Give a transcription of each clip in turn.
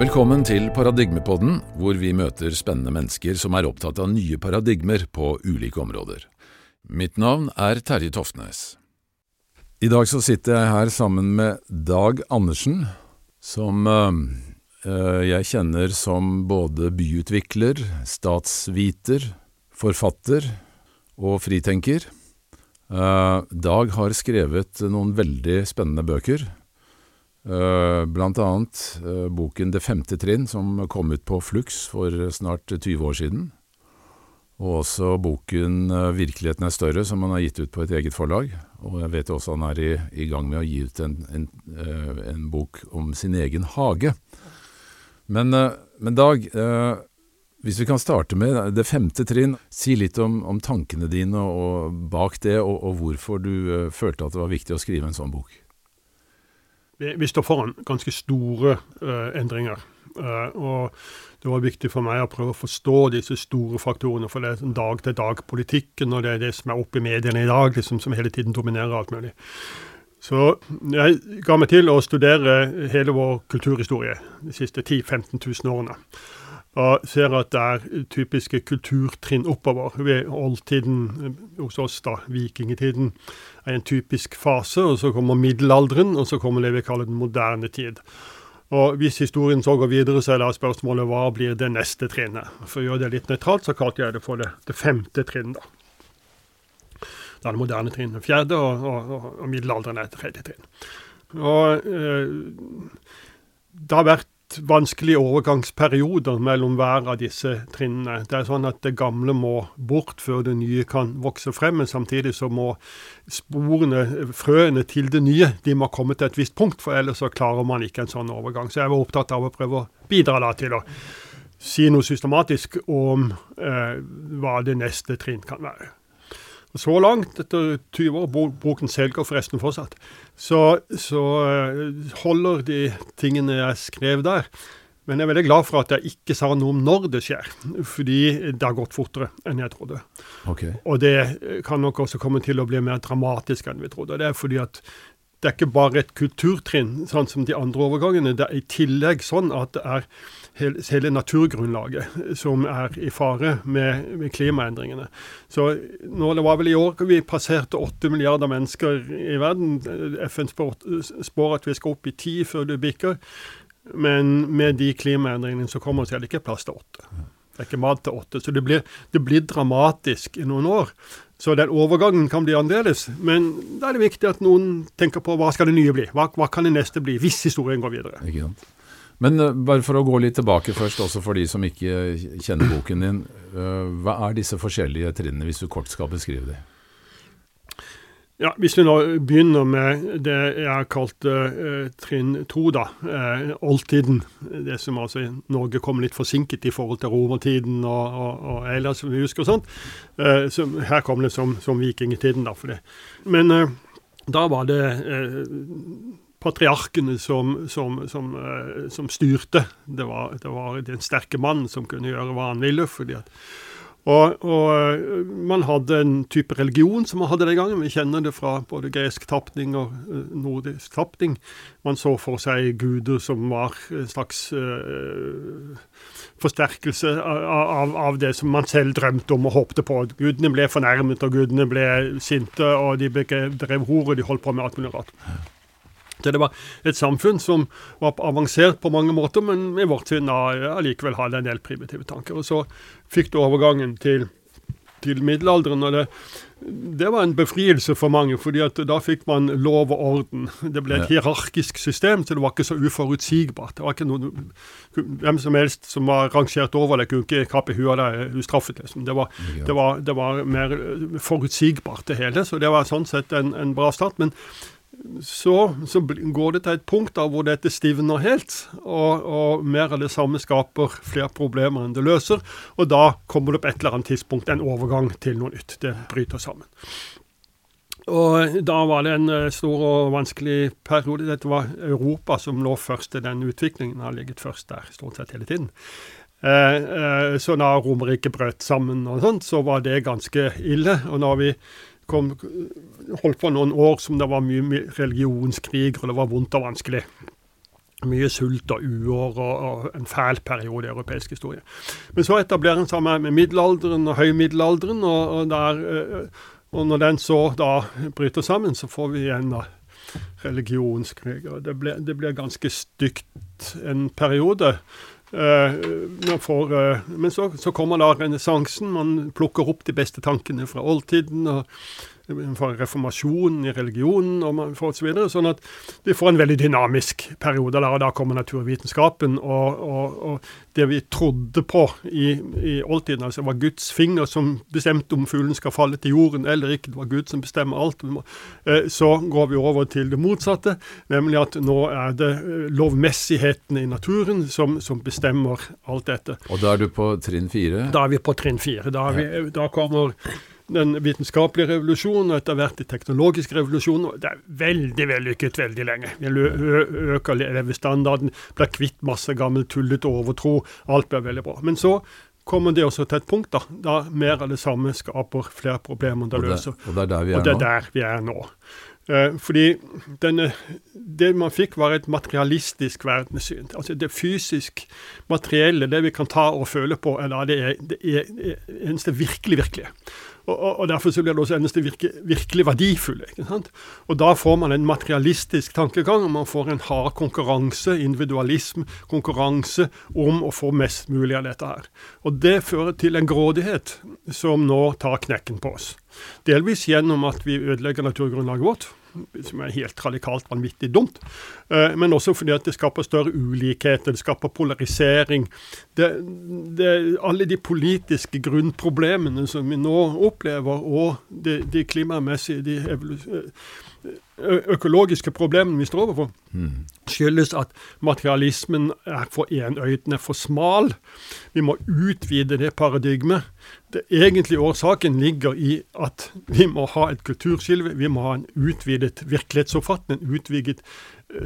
Velkommen til Paradigmepodden, hvor vi møter spennende mennesker som er opptatt av nye paradigmer på ulike områder. Mitt navn er Terje Toftnes. I dag så sitter jeg her sammen med Dag Andersen, som øh, jeg kjenner som både byutvikler, statsviter, forfatter og fritenker. Uh, Dag har skrevet noen veldig spennende bøker. Uh, blant annet uh, boken Det femte trinn, som kom ut på Flux for snart 20 år siden. Og også boken Virkeligheten er større, som han har gitt ut på et eget forlag. Og jeg vet også han er i, i gang med å gi ut en, en, en, bok om sin egen hage. Men, men Dag, hvis vi kan starte med det femte trinn, si litt om, om tankene dine og bak det, og, og hvorfor du følte at det var viktig å skrive en sånn bok. Vi, vi står foran ganske store uh, endringer. Uh, og det var viktig for meg å prøve å forstå disse store faktorene. For det er dag-til-dag-politikken, og det er det som er oppe i mediene i dag, liksom, som hele tiden dominerer alt mulig. Så jeg ga meg til å studere hele vår kulturhistorie de siste 10 000-15 000 årene og ser at det er typiske kulturtrinn oppover. Ved oldtiden eh, hos oss, da, vikingtiden, en typisk fase. og Så kommer middelalderen, og så kommer det vi kaller den moderne tid. Og Hvis historien så går videre, så er da spørsmålet hva blir det neste trinnet. For å gjøre det litt nøytralt, så kalte jeg det for det, det femte trinn. Da Da er det moderne trinn det fjerde, og, og, og middelalderen er det tredje trinn. Og eh, Det har vært vanskelige overgangsperioder mellom hver av disse trinnene. Det er sånn at det gamle må bort før det nye kan vokse frem, men samtidig så må sporene, frøene til det nye, de må komme til et visst punkt, for ellers så klarer man ikke en sånn overgang. Så jeg var opptatt av å prøve å bidra da til å si noe systematisk om eh, hva det neste trinn kan være. Så langt, etter 20 år, boken selger forresten fortsatt, så, så eh, holder de tingene jeg skrev der. Men jeg er veldig glad for at jeg ikke sa noe om når det skjer, fordi det har gått fortere enn jeg trodde. Okay. Og det kan nok også komme til å bli mer dramatisk enn vi trodde. Det er fordi at det er ikke bare et kulturtrinn, sånn som de andre overgangene. Det er i tillegg sånn at det er hele, naturgrunnlaget som er i fare med, med, klimaendringene. Så nå, Det var vel i år vi passerte 8 milliarder mennesker i verden. FN spår, spår at vi skal opp i 10 før det bikker. Men med de klimaendringene som kommer, så er det ikke plass til 8. Det er ikke mat til 8. Så det blir, det blir dramatisk i noen år. Så den overgangen kan bli annerledes. Men da er det viktig at noen tenker på hva skal det nye bli? Hva, hva kan det neste bli, hvis historien går videre? Ikke sant. Men uh, bare for å gå litt tilbake først, også for de som ikke kjenner boken din. Uh, hva er disse forskjellige trinnene, hvis du kort skal beskrive dem? Ja, Hvis vi nå begynner med det jeg har kalt uh, trinn to, da. Uh, oldtiden. Det som altså i Norge kom litt forsinket i forhold til romertiden og, og, og ellers, vi husker og sånt. Uh, som, her kom det som, som vikingtiden, da. for det. Men da var det patriarkene som, som, som, som styrte. Det var, det var den sterke mannen som kunne gjøre hva han ville. fordi at og, og, eh, man hadde en type religion som man hadde den gangen. Vi kjenner det fra både gresk tapning og uh, nordisk tapning. Man så for seg guder som var en slags uh, forsterkelse av, av, det som man selv drømte om og håpte på. Gudene ble fornærmet, og gudene ble sinte, og de drev hor, og de holdt på med alt mulig rart. Så det var et samfunn som var avansert på mange måter, men i vårt syn allikevel hadde en del primitive tanker. Og så fikk du overgangen til, til middelalderen. og det, det var en befrielse for mange, fordi at da fikk man lov og orden. Det ble et hierarkisk system, så det var ikke så uforutsigbart. Det var ikke noen, Hvem som helst som var rangert over det, kunne ikke kappe huet av deg ustraffet. Liksom. Det, var, det, var, det, var, mer forutsigbart, det hele. Så det var sånn sett en, en bra start. Men så, så, går det til et punkt da hvor dette stivner helt, og, og, mer av det samme skaper flere problemer enn det løser. Og da kommer det på et eller annet tidspunkt en overgang til noe nytt. Det bryter sammen. Og da var det en eh, stor og vanskelig periode. Dette var Europa som lå først i den utviklingen. Har ligget først der stort sett hele tiden. Eh, eh, så da Romerriket brøt sammen og sånt, så var det ganske ille. Og når vi kom, holdt på noen år som det var mye religionskrig, og det var vondt og vanskelig. mye sult og uår og, og, en fæl periode i europeisk historie. Men så etablerer en seg med middelalderen og høymiddelalderen, og, og, der, eh, og når den så da bryter sammen, så får vi igjen da religionskrig. og Det ble, det blir ganske stygt en periode. Uh, for, uh, men så, så, kommer da renessansen. Man plukker opp de beste tankene fra oldtiden. og for reformasjonen i religionen og man får så videre, sånn at vi får en veldig dynamisk periode. der, og Da kommer naturvitenskapen og, og, og det vi trodde på i, i oldtiden, altså det var Guds finger som bestemte om fuglen skal falle til jorden eller ikke, det var Gud som bestemmer alt. Eh, så går vi over til det motsatte, nemlig at nå er det lovmessigheten i naturen som, som bestemmer alt dette. Og da er du på trinn fire? Da er vi på trinn fire. Da, da kommer den vitenskapelige revolusjonen og etter hvert den teknologiske revolusjonen. Det er veldig vellykket veldig lenge. Vi øker levestandarden, blir kvitt masse gammel tullete overtro. Alt blir veldig bra. Men så kommer det også til et punkt da, da mer av det samme skaper flere problemer enn det løser. Og det er der vi er, og det er der vi er nå. Eh, fordi denne, det man fikk, var et materialistisk verdenssyn. Altså det fysisk materielle, det vi kan ta og føle på, er da det, er, det er, eneste virkelig virkelige. Og, og, Derfor så blir det også eneste virke, virkelig verdifulle. ikke sant? Og Da får man en materialistisk tankegang, og man får en hard konkurranse, individualisme, konkurranse om å få mest mulig av dette her. Og Det fører til en grådighet som nå tar knekken på oss. Delvis gjennom at vi ødelegger naturgrunnlaget vårt som er helt radikalt vanvittig dumt. Eh, men også fordi at det skaper større ulikheter, det skaper polarisering. Det, det, alle de politiske grunnproblemene som vi nå opplever, og de, de klimamessige, de økologiske problemene vi står overfor, mm. skyldes at materialismen er for enøyden, er for smal. Vi må utvide det paradigmet. Det egentlige årsaken ligger i at vi må ha et kulturskilve. Vi må ha en utvidet virkelighetsoppfatning, en utvidet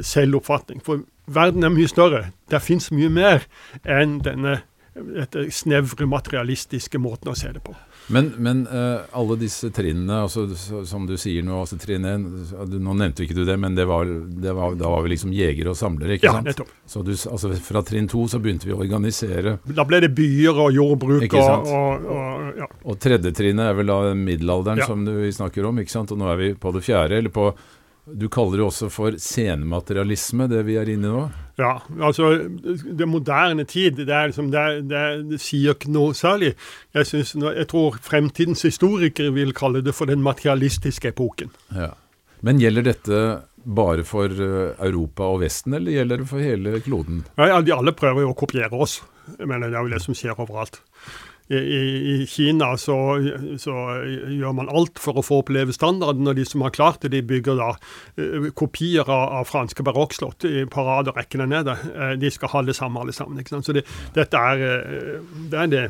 selvoppfatning. For verden er mye større. Det fins mye mer enn denne dette snevre, materialistiske måten å se det på. Men, men uh, alle disse trinnene, altså, som du sier nå, altså trinn 1 Nå nevnte ikke du det, men det var, det var, da var vi liksom jegere og samlere, ikke ja, sant? Nettopp. Så du, altså, fra trinn 2 så begynte vi å organisere Da ble det byer og jordbruk ikke sant? og, og, ja. og tredje trinnet er vel da middelalderen ja. som du, vi snakker om, ikke sant? Og nå er vi på det fjerde, eller på du kaller det også for senematerialisme, det vi er inne i nå? Ja, altså det moderne tid, det, er liksom, det, det, det sier ikke noe særlig. Jeg, synes, jeg, tror fremtidens historikere vil kalle det for den materialistiske epoken. Ja. Men gjelder dette bare for eh, Europa og Vesten, eller gjelder det for hele kloden? Ja, de alle prøver jo å kopiere oss. Jeg mener, Det er jo det som skjer overalt i, i Kina så, så, gjør man alt for å få oppleve standarden, og de som har klart det, de bygger da uh, kopier av, av franske barokkslott i paraderekkene nede. Uh, de skal ha det samme, alle sammen. ikke sant? Så det, dette er, uh, det er det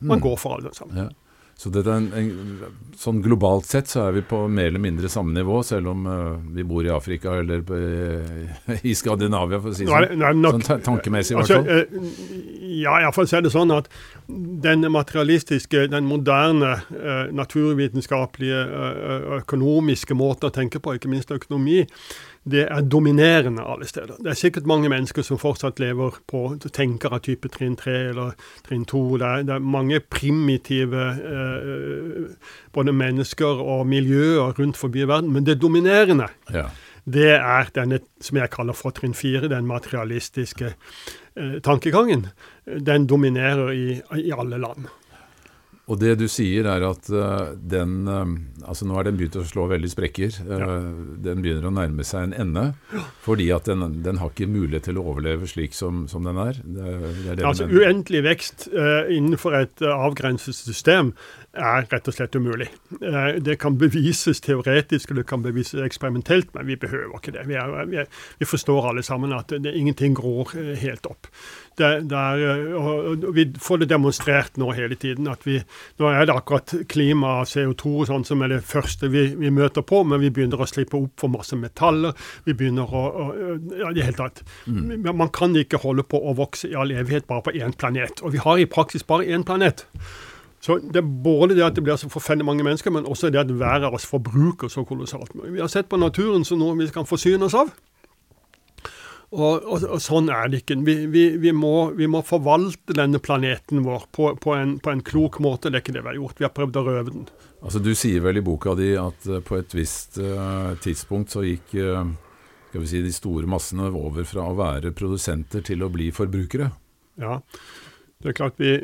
man mm. går for, alle sammen. Ja. Så det, er en, en, sånn globalt sett så er vi på mer eller mindre samme nivå, selv om uh, vi bor i Afrika eller på, uh, i Skandinavia, for å si det sånn. sånn tankemessig, i altså, hvert fall. Uh, ja, iallfall er det sånn at den materialistiske, den moderne naturvitenskapelige, økonomiske måten å tenke på, ikke minst økonomi, det er dominerende alle steder. Det er sikkert mange mennesker som fortsatt lever på tenker av type trinn 3 eller trinn 2. Det er, det er mange primitive eh, både mennesker og miljøer rundt forbi verden, men det dominerende ja. det er denne som jeg kaller for trinn 4, den materialistiske eh, tankegangen. Den dominerer i, i alle land. Og det du sier er at uh, den uh, altså Nå er den begynt å slå veldig sprekker. Uh, ja. Den begynner å nærme seg en ende. Fordi at den, den, har ikke mulighet til å overleve slik som, som den er. Det, det er det altså Uendelig vekst innenfor et avgrenset system er rett og slett umulig. Det kan bevises teoretisk og det kan bevises eksperimentelt, men vi behøver ikke det. Vi, er, vi, er, vi forstår alle sammen at det, ingenting gror helt opp. Det, det er, og vi får det demonstrert nå hele tiden. at vi, Nå er det akkurat klima og CO2 og sånn som er det første vi, vi, møter på, men vi begynner å slippe opp for masse metaller. Vi begynner å, å ja, det hele tatt. Mm. Man kan ikke holde på å vokse i all evighet bare på én planet. Og vi har i praksis bare én planet. Så Det er både det at det blir så forferdelig mange mennesker, men også det at hver av oss forbruker så kolossalt mye. Vi har sett på naturen som noe vi kan forsyne oss av. Og, og, og, sånn er det ikke. Vi, vi, vi, må, vi, må, forvalte denne planeten vår på, på, en, på, en, klok måte. Det er ikke det vi har gjort. Vi har prøvd å røve den. Altså Du sier vel i boka di at uh, på et visst uh, tidspunkt så gikk uh, skal vi si, de store massene over fra å være produsenter til å bli forbrukere? Ja. Det er klart vi,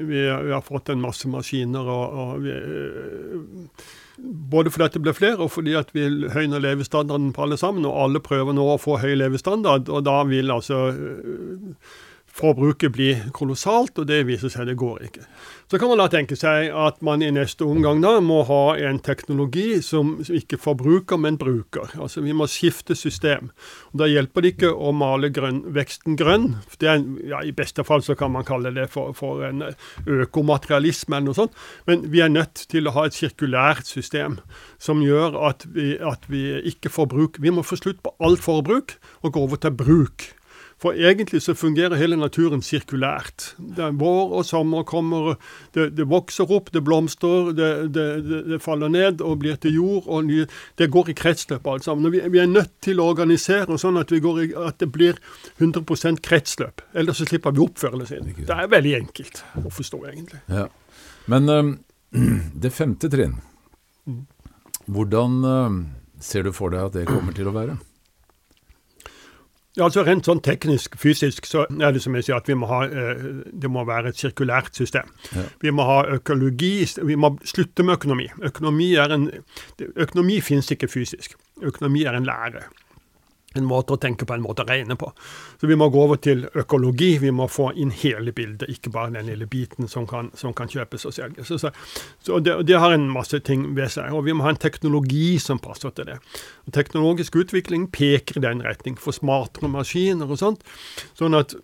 har fått en masse maskiner. og, og både fordi det blir flere, og fordi at vi høyner levestandarden på alle sammen. Og alle prøver nå å få høy levestandard, og da vil altså forbruket blir kolossalt, og det viser seg det går ikke. Så kan man da tenke seg at man i neste omgang da må ha en teknologi som, ikke forbruker, men bruker. Altså Vi må skifte system. Og Da hjelper det ikke å male grønn, veksten grønn. Er, ja, I beste fall så kan man kalle det for, for en økomaterialisme eller noe sånt. Men vi er nødt til å ha et sirkulært system som gjør at vi, at vi ikke forbruker. Vi må få slutt på alt forbruk og gå over til bruk. For egentlig så fungerer hele naturen sirkulært. Det er vår og sommer kommer, det, det vokser opp, det blomstrer, det, det, det, faller ned og blir til jord. og nye, Det går i kretsløp alt sammen. Vi, vi, er nødt til å organisere sånn at, i, at det blir 100% kretsløp. Ellers så slipper vi opp før eller siden. Det er veldig enkelt å forstå, egentlig. Ja. Men um, det femte trinn, mm. hvordan um, ser du for deg at det kommer til å være? Altså Rent sånn teknisk, fysisk, så er det som jeg sier at vi må ha, eh, det må være et sirkulært system. Ja. Vi må ha økologi, vi må slutte med økonomi. Økonomi, er en, økonomi finnes ikke fysisk. Økonomi er en lære en måte å tenke på, en måte å regne på. Så vi må gå over til økologi. Vi må få inn hele bildet, ikke bare den lille biten som kan, som kan kjøpes og selges. Så, så, det, det, har en masse ting ved seg. Og vi må ha en teknologi som passer til det. Og teknologisk utvikling peker i den retning, for smartere maskiner og sånt. Sånn at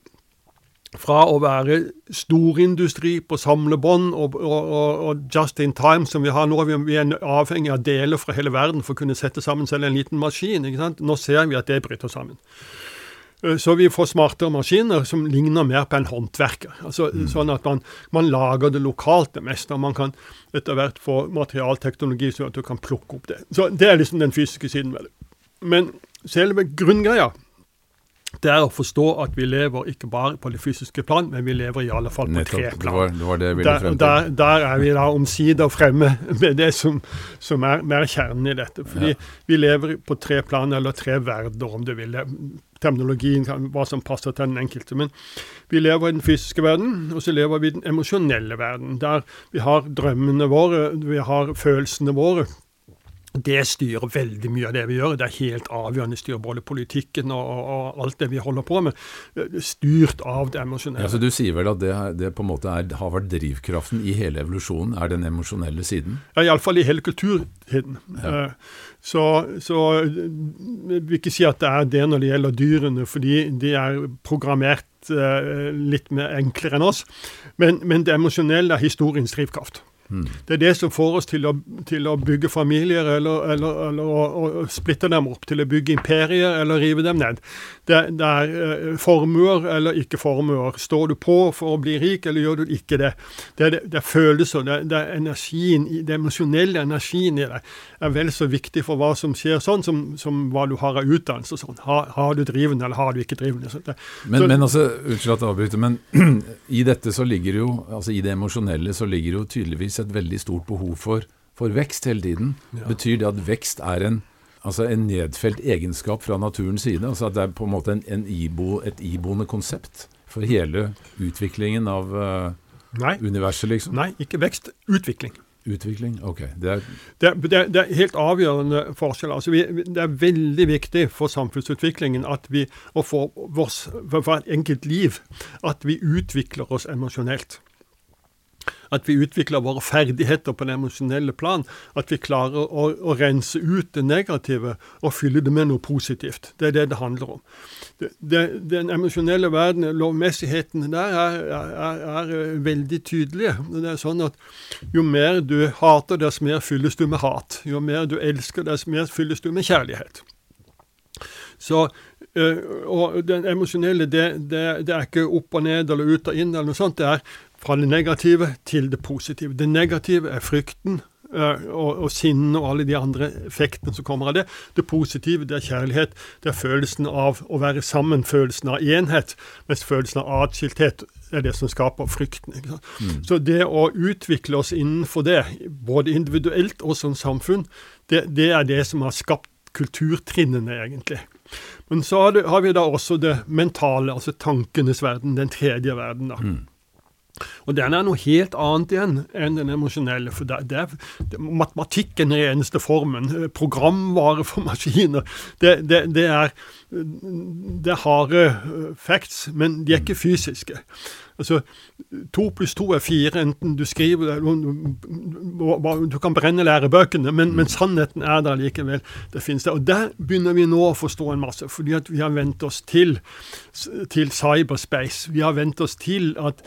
fra å være storindustri på samlebånd og, og, og, just in time, som vi har nå. Vi er avhengig av deler fra hele verden for å kunne sette sammen selv en liten maskin. Nå ser vi at det bryter sammen. Eh, så vi får smartere maskiner som ligner mer på en håndverker. Altså, mm. Sånn at man, man, lager det lokalt, det meste. og Man kan etter hvert få materialteknologi så at du kan plukke opp det. Så Det er liksom den fysiske siden ved det. Men selve grunngreia det er å forstå at vi lever ikke bare på det fysiske plan, men vi lever i alle fall på Nettopp, tre plan. Det var, det var det jeg ville frem til. Der, der, er vi da omsider fremme med det som, som er mer kjernen i dette. Fordi ja. vi lever på tre plan, eller tre verdener, om du vil. Terminologien hva som passer til den enkelte. Men vi lever i den fysiske verden, og så lever vi i den emosjonelle verden. Der vi har drømmene våre, vi har følelsene våre. Det styrer veldig mye av det vi gjør. Det er helt avgjørende. styrer både politikken og, og, alt det vi holder på med. Styrt av det emosjonelle. Ja, så Du sier vel at det, det på en måte er, har vært drivkraften i hele evolusjonen, er den emosjonelle siden? Ja, iallfall i hele kulturtiden. Ja. Eh, så, så jeg vil ikke si at det er det når det gjelder dyrene, fordi de er programmert uh, litt mer enklere enn oss. Men, men det emosjonelle er historiens drivkraft. Mm. Det er det som får oss til å, til å bygge familier, eller, eller, eller å, å, splitte dem opp. Til å bygge imperier, eller rive dem ned. Det, det er eh, formuer eller ikke formuer. Står du på for å bli rik, eller gjør du ikke det? Det er, det er følelser, det er, det er energien, det emosjonelle energien i det er vel så viktig for hva som skjer sånn, som, som hva du har av utdannelse. Sånn. Har, har, du drivende, eller har du ikke drivende? Men, så, men altså, Unnskyld at jeg avbryter, men i dette så ligger jo, altså i det emosjonelle så ligger jo tydeligvis et veldig stort behov for, for vekst hele tiden. Ja. Betyr det at vekst er en, altså en nedfelt egenskap fra naturens side? altså At det er på en måte en, en ibo, et iboende konsept for hele utviklingen av uh, universet, liksom? Nei, ikke vekst. Utvikling. Utvikling? Ok. Det er, det, det, det er helt avgjørende forskjell. Altså vi, det er veldig viktig for samfunnsutviklingen at vi, og for, vårs, for hvert enkelt liv at vi utvikler oss emosjonelt. At vi utvikler våre ferdigheter på det emosjonelle plan. At vi klarer å, å, rense ut det negative og fylle det med noe positivt. Det er det det handler om. Det, det, den emosjonelle verden, lovmessigheten der, er, er, er, eh, veldig tydelig. Det er sånn at Jo mer du hater, dess mer fylles du med hat. Jo mer du elsker, dess mer fylles du med kjærlighet. Så, øh, og Den emosjonelle, det, det, det, er ikke opp og ned eller ut og inn, eller noe sånt. Det er fra det negative til det positive. Det negative er frykten, uh, og, og sinnet og alle de andre effektene som kommer av det. Det positive, det er kjærlighet. Det er følelsen av å være sammen, følelsen av enhet. Mens følelsen av atskilthet er det som skaper frykten. Mm. Så det å utvikle oss innenfor det, både individuelt og som samfunn, det, det er det som har skapt kulturtrinnene, egentlig. Men så har, det, har, vi da også det mentale, altså tankenes verden, den tredje verden. da. Mm. Og den er noe helt annet igjen enn den emosjonelle. For det, det det, matematikken er eneste formen. Programvare for maskiner. Det, det, det er, det harde facts, men de er ikke fysiske. Altså, To pluss to er fire, enten du skriver det Du kan brenne lærebøkene, men, men sannheten er der likevel. Det finnes det. Og der begynner vi nå å forstå en masse, fordi at vi har vent oss til, til cyberspace. Vi har vent oss til at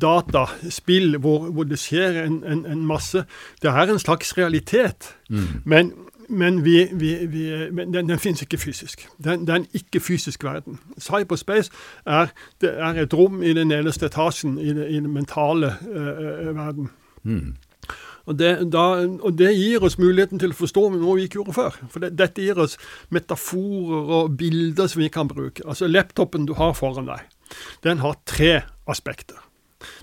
data, spill, hvor, hvor det skjer en, en, en, masse Det er en slags realitet. Mm. Men men, vi, vi, vi, men den, den finnes ikke fysisk. Den, det er en ikke-fysisk verden. Cyberspace er, er, et rom i den nederste etasjen i, det, i den mentale uh, verden. Mm. Og, det, da, og det, gir oss muligheten til å forstå noe vi ikke gjorde før. For det, dette gir oss metaforer og bilder som vi kan bruke. Altså Laptopen du har foran deg, den har tre aspekter.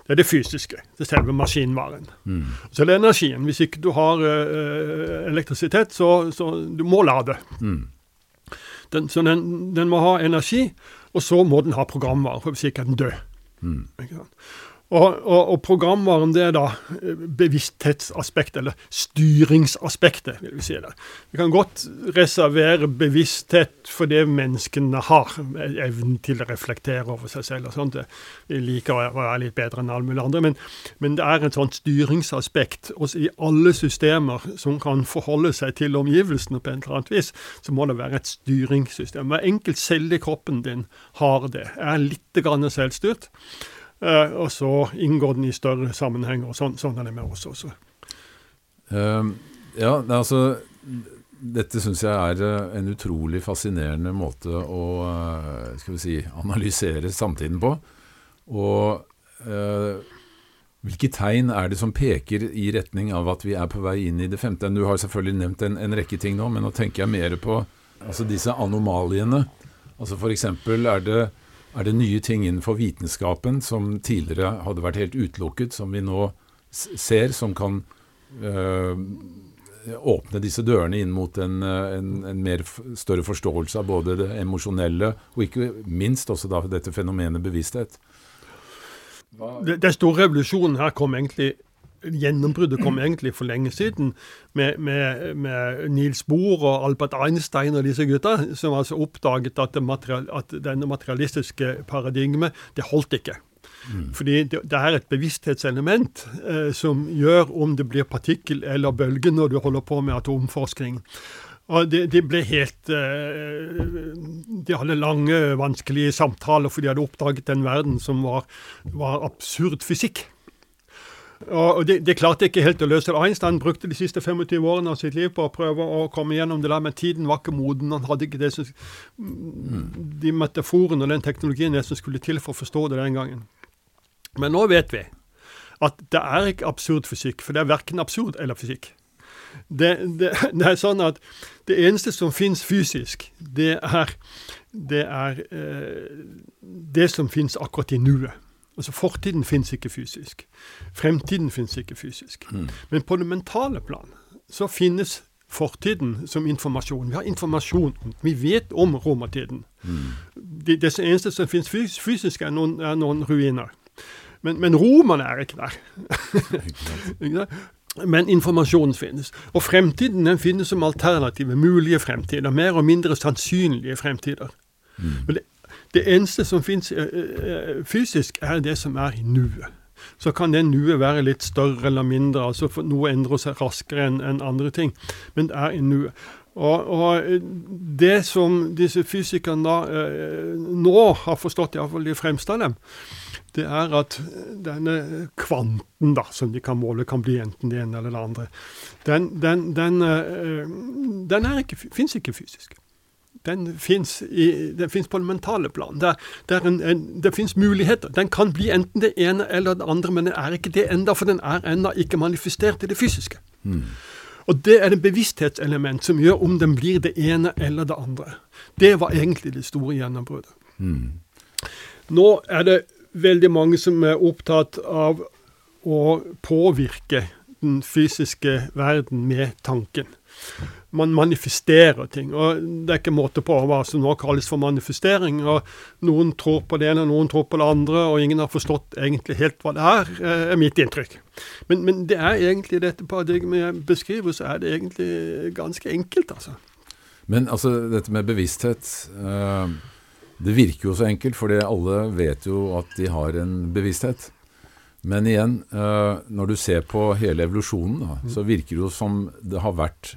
Det er det fysiske. Det er selve maskinvaren. Mm. Så er det energien. Hvis ikke du har uh, elektrisitet, så, så du må lade. Mm. Den, så den, den, må ha energi, og så må den ha programvare, for hvis ikke er den død. Mm. Og, og, og, programvaren det er da eh, bevissthetsaspektet, eller styringsaspektet, vil vi si det. Vi kan godt reservere bevissthet for det menneskene har, evnen til å reflektere over seg selv og sånt. Vi liker å være litt bedre enn alle mulige andre, men, men, det er et sånt styringsaspekt. Også i alle systemer som kan forholde seg til omgivelsene på et eller annet vis, så må det være et styringssystem. Hver enkelt celle i kroppen din har det, er litt selvstyrt. Uh, og så inngår den i større sammenhenger. og Sånn, sånn er det med oss også. Uh, ja, altså Dette syns jeg er eh, en utrolig fascinerende måte å uh, skal vi si, analysere samtiden på. Og hvilke tegn er det som peker i retning av at vi er på vei inn i det femte? Du har selvfølgelig nevnt en, en rekke ting nå, men nå tenker jeg mer på altså disse anomaliene. Altså F.eks. er det er det nye ting innenfor vitenskapen som tidligere hadde vært helt utelukket, som vi nå ser, som kan øh, åpne disse dørene inn mot en, en, en mer større forståelse av både det emosjonelle og ikke minst også da dette fenomenet bevissthet? Den store revolusjonen her kom egentlig Gjennombruddet kom egentlig for lenge siden, med, med, med Niels Bohr og Albert Einstein og disse gutta, som altså oppdaget at, det material, at denne materialistiske paradigmet, det holdt ikke. Mm. Fordi det, det, er et bevissthetselement eh, som gjør om det blir partikkel eller bølge når du holder på med atomforskning. Og de, de, ble helt eh, De hadde lange, vanskelige samtaler, for de hadde oppdaget en verden som var, var absurd fysikk. Og de, de, klarte ikke helt å løse det. Einstein brukte de siste 25 årene av sitt liv på å prøve å komme gjennom det der, men tiden var ikke moden. Han hadde ikke det som, de metaforene og den teknologien som skulle til for å forstå det den gangen. Men nå vet vi at det er ikke absurd fysikk, for det er verken absurd eller fysikk. Det, det, det er sånn at det eneste som fins fysisk, det er, det, er eh, det som fins akkurat i nuet. Altså Fortiden fins ikke fysisk. Fremtiden fins ikke fysisk. Mm. Men på det mentale plan så finnes fortiden som informasjon. Vi har informasjon. Vi vet om romertiden. Mm. Det, det, eneste som fys fysisk, er noen, er noen ruiner. Men, men romerne er ikke der. Men informasjonen finnes. Og fremtiden den finnes som alternative, mulige fremtider. Mer og mindre sannsynlige fremtider. Mm. Men det det eneste som fins eh, eh, fysisk, er det som er i nuet. Så kan det nuet være litt større eller mindre, altså for noe endrer seg raskere enn en andre ting. Men det er i nuet. Og, og, eh, det som disse fysikerne da eh, nå har forstått, iallfall de fremste av dem, det er at denne kvanten da, som de kan måle, kan bli enten det ene eller det andre. Den, den, den, eh, den fins ikke fysisk den fins på det mentale plan. Det, det, en, en, det fins muligheter. Den kan bli enten det ene eller det andre, men den er ikke det enda, for den er ennå ikke manifestert i det fysiske. Mm. Og det er det bevissthetselement som gjør om den blir det ene eller det andre. Det var egentlig det store gjennombruddet. Mm. Nå er det veldig mange som er opptatt av å påvirke den fysiske verden med tanken. Man manifesterer ting. og Det er ikke måte på hva som nå kalles for manifestering. og Noen tror på det ene, noen tror på det andre, og ingen har forstått egentlig helt hva det er, eh, er mitt inntrykk. Men, men det er egentlig dette paradigmet jeg beskriver, så er det egentlig ganske enkelt, altså. Men altså, dette med bevissthet eh, Det virker jo så enkelt, fordi alle vet jo at de har en bevissthet. Men igjen, eh, når du ser på hele evolusjonen, så virker det jo som det har vært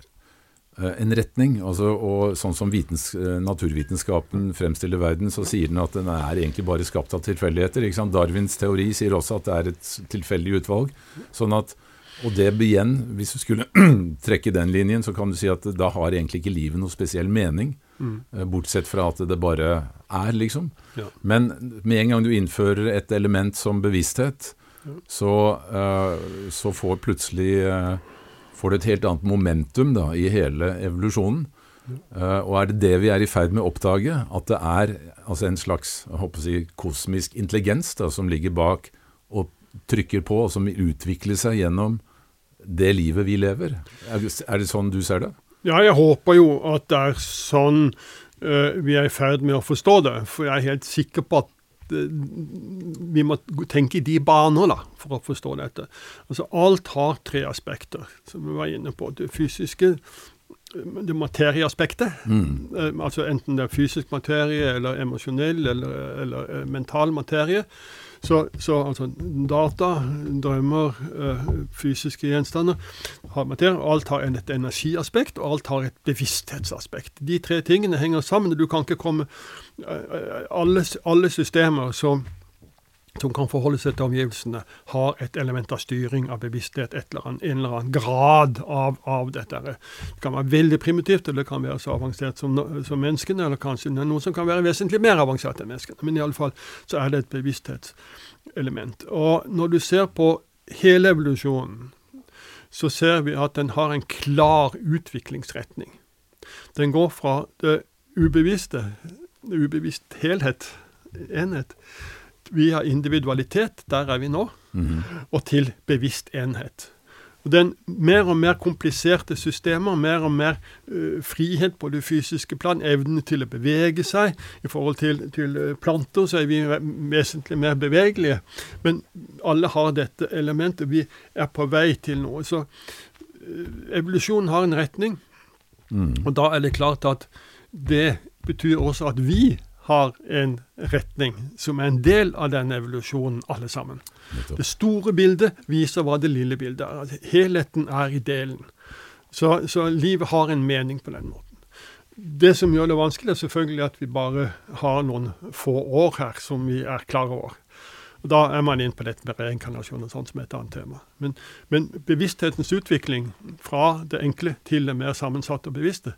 en retning. Altså, og sånn som vitens, eh, naturvitenskapen fremstiller verden, så sier den at den er egentlig bare skapt av tilfeldigheter. Darwins teori sier også at det er et tilfeldig utvalg. Sånn at, og det igjen, hvis du skulle trekke den linjen, så kan du si at da har egentlig ikke livet noe spesiell mening. Mm. Bortsett fra at det bare er, liksom. Ja. Men med en gang du innfører et element som bevissthet, så, uh, så får plutselig eh, får du et helt annet momentum da, i hele evolusjonen. Uh, og er det det vi er i ferd med å oppdage? At det er altså en slags si, kosmisk intelligens da, som ligger bak og trykker på, og som utvikler seg gjennom det livet vi lever? Er, er det sånn du ser det? Ja, jeg håper jo at det er sånn uh, vi er i ferd med å forstå det. For jeg er helt sikker på at vi må tenke i de baner da, for å forstå dette. Altså Alt har tre aspekter, som vi var inne på. Det fysiske, det materieaspektet. Mm. altså Enten det er fysisk materie eller emosjonell eller, eller eh, mental materie. Så, så altså data, drømmer, eh, fysiske gjenstander har materie. Alt har et energiaspekt, og alt har et bevissthetsaspekt. De tre tingene henger sammen. Du kan ikke komme eh, alle, alle systemer som, som kan forholde seg til omgivelsene, har et element av styring, av bevissthet, et eller annet, en eller annen grad av, av dette. Det kan være veldig primitivt, eller det kan være så avansert som, som menneskene, eller kanskje noe som kan være vesentlig mer avansert enn menneskene. Men iallfall så er det et bevissthetselement. Og når du ser på hele evolusjonen, så ser vi at den har en klar utviklingsretning. Den går fra det ubevisste, det ubevisst helhet, enhet, via individualitet, der er vi nå, og til bevisst enhet. Og Den mer og mer kompliserte systemer, mer og mer uh, frihet på det fysiske plan, evne til å bevege seg. I forhold til, til øh, planter så er vi vesentlig mer bevegelige. Men alle har dette elementet. Vi er på vei til noe. Så uh, evolusjonen har en retning. Og da er det klart at det betyr også at vi har en retning som er en del av den evolusjonen, alle sammen. Det store bildet viser hva det lille bildet er. At Helheten er i delen. Så, så livet har en mening på den måten. Det som gjør det vanskelig, er selvfølgelig at vi bare har noen få år her som vi er klar over. Og Da er man inn på dette med reinkarnasjon og sånt som et annet tema. Men, men bevissthetens utvikling fra det enkle til det mer sammensatte og bevisste,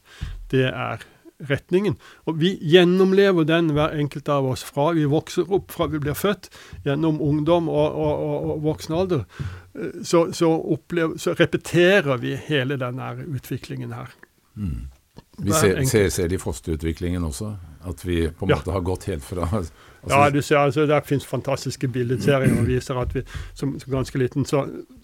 det er retningen. Og vi gjennomlever den, hver enkelt av oss, fra vi vokser opp, fra vi blir født, gjennom ungdom og, og, og, og voksen alder. Eh, Så, så, opplever, så repeterer vi hele denne utviklingen her. Vi ser, ser, ser det i fosterutviklingen også, at vi på en Ja. måte har gått helt fra altså, Ja, du ser, altså, Der finnes fantastiske bildeserier som viser at vi som, som ganske liten så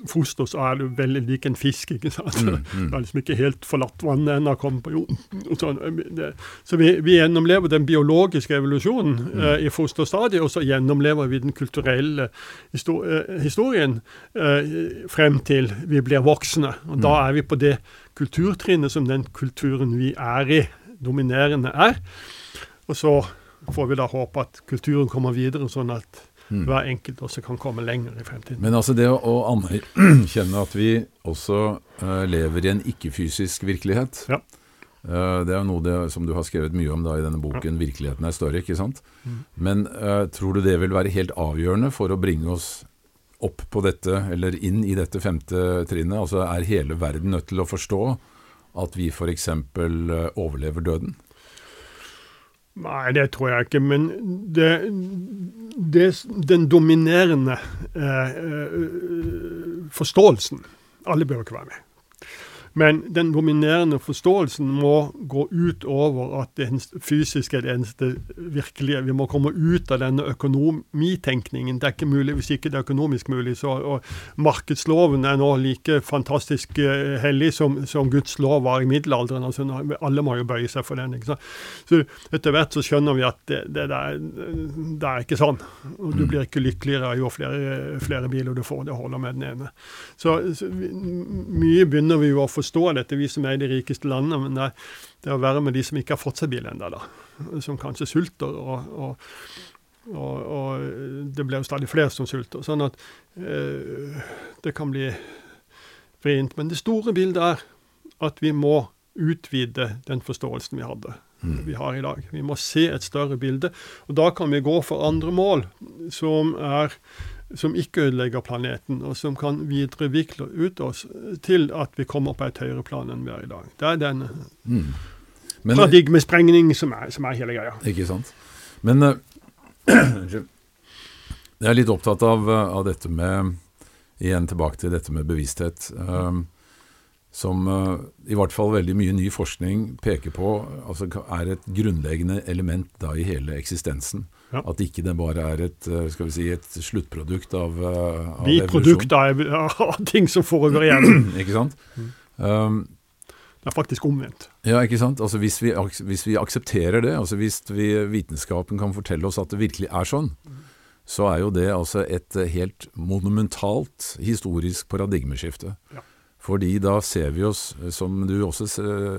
foster så er du veldig lik en fisk. ikke sant? Mm, Det er liksom ikke helt forlatt vannet ennå, kommet på jorden. og sånn. Det, så vi, vi gjennomlever den biologiske evolusjonen eh, i fosterstadiet, og så gjennomlever vi den kulturelle eh, historien uh, frem til vi blir voksne. Og da er vi på det kulturtrinnet som den kulturen vi er i, dominerende er. Og så får vi da håpe at kulturen kommer videre, sånn at hver enkelt også kan komme lenger i fremtiden. Men altså det å, anerkjenne at vi også uh, lever i en ikke-fysisk virkelighet, Ja. eh, det er noe det, som du har skrevet mye om da i denne boken 'Virkeligheten er større'. ikke sant? Men uh, tror du det vil være helt avgjørende for å bringe oss opp på dette, eller inn i dette femte trinnet? Altså er hele verden nødt til å forstå at vi f.eks. Uh, overlever døden? Nei, det tror jeg ikke. Men det, det, den dominerende eh, eh, forståelsen Alle bør ikke være med. Men den dominerende forståelsen må gå ut over at det fysiske er det eneste virkelige. Vi må komme ut av denne økonomitenkningen. Det er ikke mulig hvis ikke det er økonomisk mulig. Så, og markedsloven er nå like fantastisk uh, hellig som, som, Guds lov var i middelalderen. Altså, alle må jo bøye seg for den. ikke Så etter hvert så skjønner vi at det, det, det, er, det er, ikke sånn. Og du blir ikke lykkeligere jo flere, flere biler du får. Det holder med den ene. Så, så mye begynner vi jo å forstå dette, vi som er i de rikeste landene. Men det, det er å være med de som ikke har fått seg bil ennå, som kanskje sulter. og, og og, og, det blir jo stadig flere som sulter. Sånn at eh, det kan bli vrient. Men det store bildet er at vi må utvide den forståelsen vi hadde. Mm. Vi har i dag. Vi må se et større bilde. Og da kan vi gå for andre mål, som er som ikke ødelegger planeten, og som kan viderevikle ut oss til at vi kommer på et høyere plan enn vi er i dag. Det er den mm. Men, paradigmesprengning som er, som er hele greia. Ikke sant. Men uh, jeg er litt opptatt av, av, dette med Igjen tilbake til dette med bevissthet. Um, som uh, i hvert fall veldig mye ny forskning peker på altså er et grunnleggende element da i hele eksistensen. Ja. At ikke det bare er et, eh, skal vi si, et sluttprodukt av, eh, av Biprodukt av, av ting som foregår igjen. ikke sant? Mm. Um, det er faktisk omvendt. Ja, ikke sant. Altså hvis vi, hvis vi aksepterer det, altså hvis vi, vitenskapen kan fortelle oss at det virkelig er sånn, så er jo det altså et eh, helt monumentalt historisk paradigmeskifte. Ja. Fordi da ser vi oss, som du også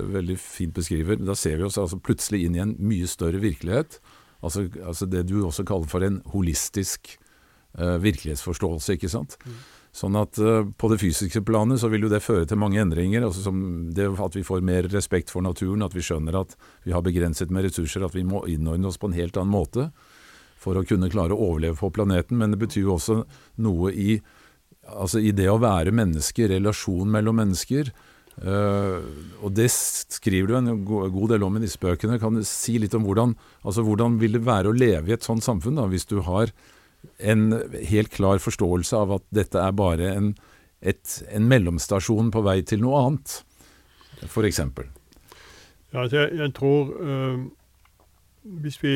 veldig fint beskriver, da ser vi oss altså plutselig inn i en mye større virkelighet Altså, altså, det du også kaller for en holistisk uh, virkelighetsforståelse. ikke sant? Mm. Sånn at uh, På det fysiske planet så vil jo det føre til mange endringer. altså som det At vi får mer respekt for naturen, at vi skjønner at vi har begrenset med ressurser, at vi må innordne oss på en helt annen måte for å kunne klare å overleve på planeten. Men det betyr jo også noe i, altså i det å være menneske, relasjon mellom mennesker. Uh, og det skriver du en god del om i disse bøkene. Kan du si litt om hvordan, altså hvordan vil det være å leve i et sånt samfunn, da, hvis du har en helt klar forståelse av at dette er bare en, et, en mellomstasjon på vei til noe annet, f.eks.? Ja, altså jeg, jeg, tror uh, hvis vi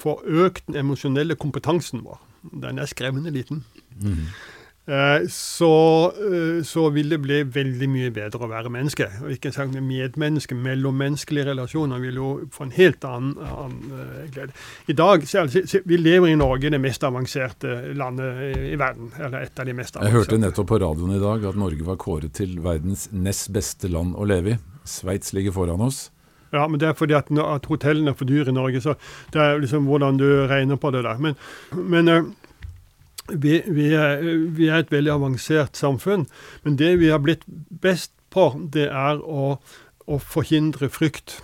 får økt den emosjonelle kompetansen vår Den er skremmende liten. Mm. Eh, så, eh, så, vil det bli veldig mye bedre å være menneske. Og ikke sagt med medmenneske, mellommenneskelige relasjoner vil jo få en helt annen, annen eh, glede. I dag, Vi lever i Norge, det mest avanserte landet i verden. Eller et av de mest avanserte. Jeg hørte nettopp på radioen i dag at Norge var kåret til verdens nest beste land å leve i. Sveits ligger foran oss. Ja, men det er fordi at, at hotellene er for dyre i Norge. Så det er liksom hvordan du regner på det der. Men, men vi, vi, er, vi, er, et veldig avansert samfunn, men det vi har blitt best på, det er å, å forhindre frykt.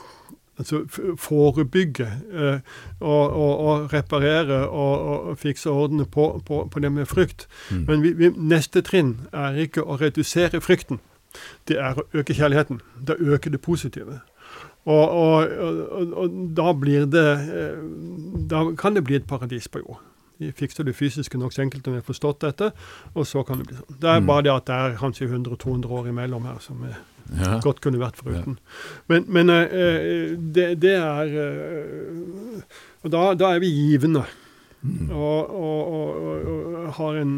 Altså forebygge eh, og, og, og, reparere og, og fikse ordene på, på, på, det med frykt. Mm. Men vi, neste trinn er ikke å redusere frykten. Det er å øke kjærligheten. Det øker det positive. Og, da blir det eh, Da kan det bli et paradis på jord. Fikser det fysiske nokså enkelt om jeg har forstått dette, og så kan det bli sånn. Det er mm. bare det at det er kanskje 100-200 år imellom her som er, ja. godt kunne vært foruten. Ja. Men, men uh, det, det, er Og da, da, er vi givende. Mm. Og, og, og, og, har en,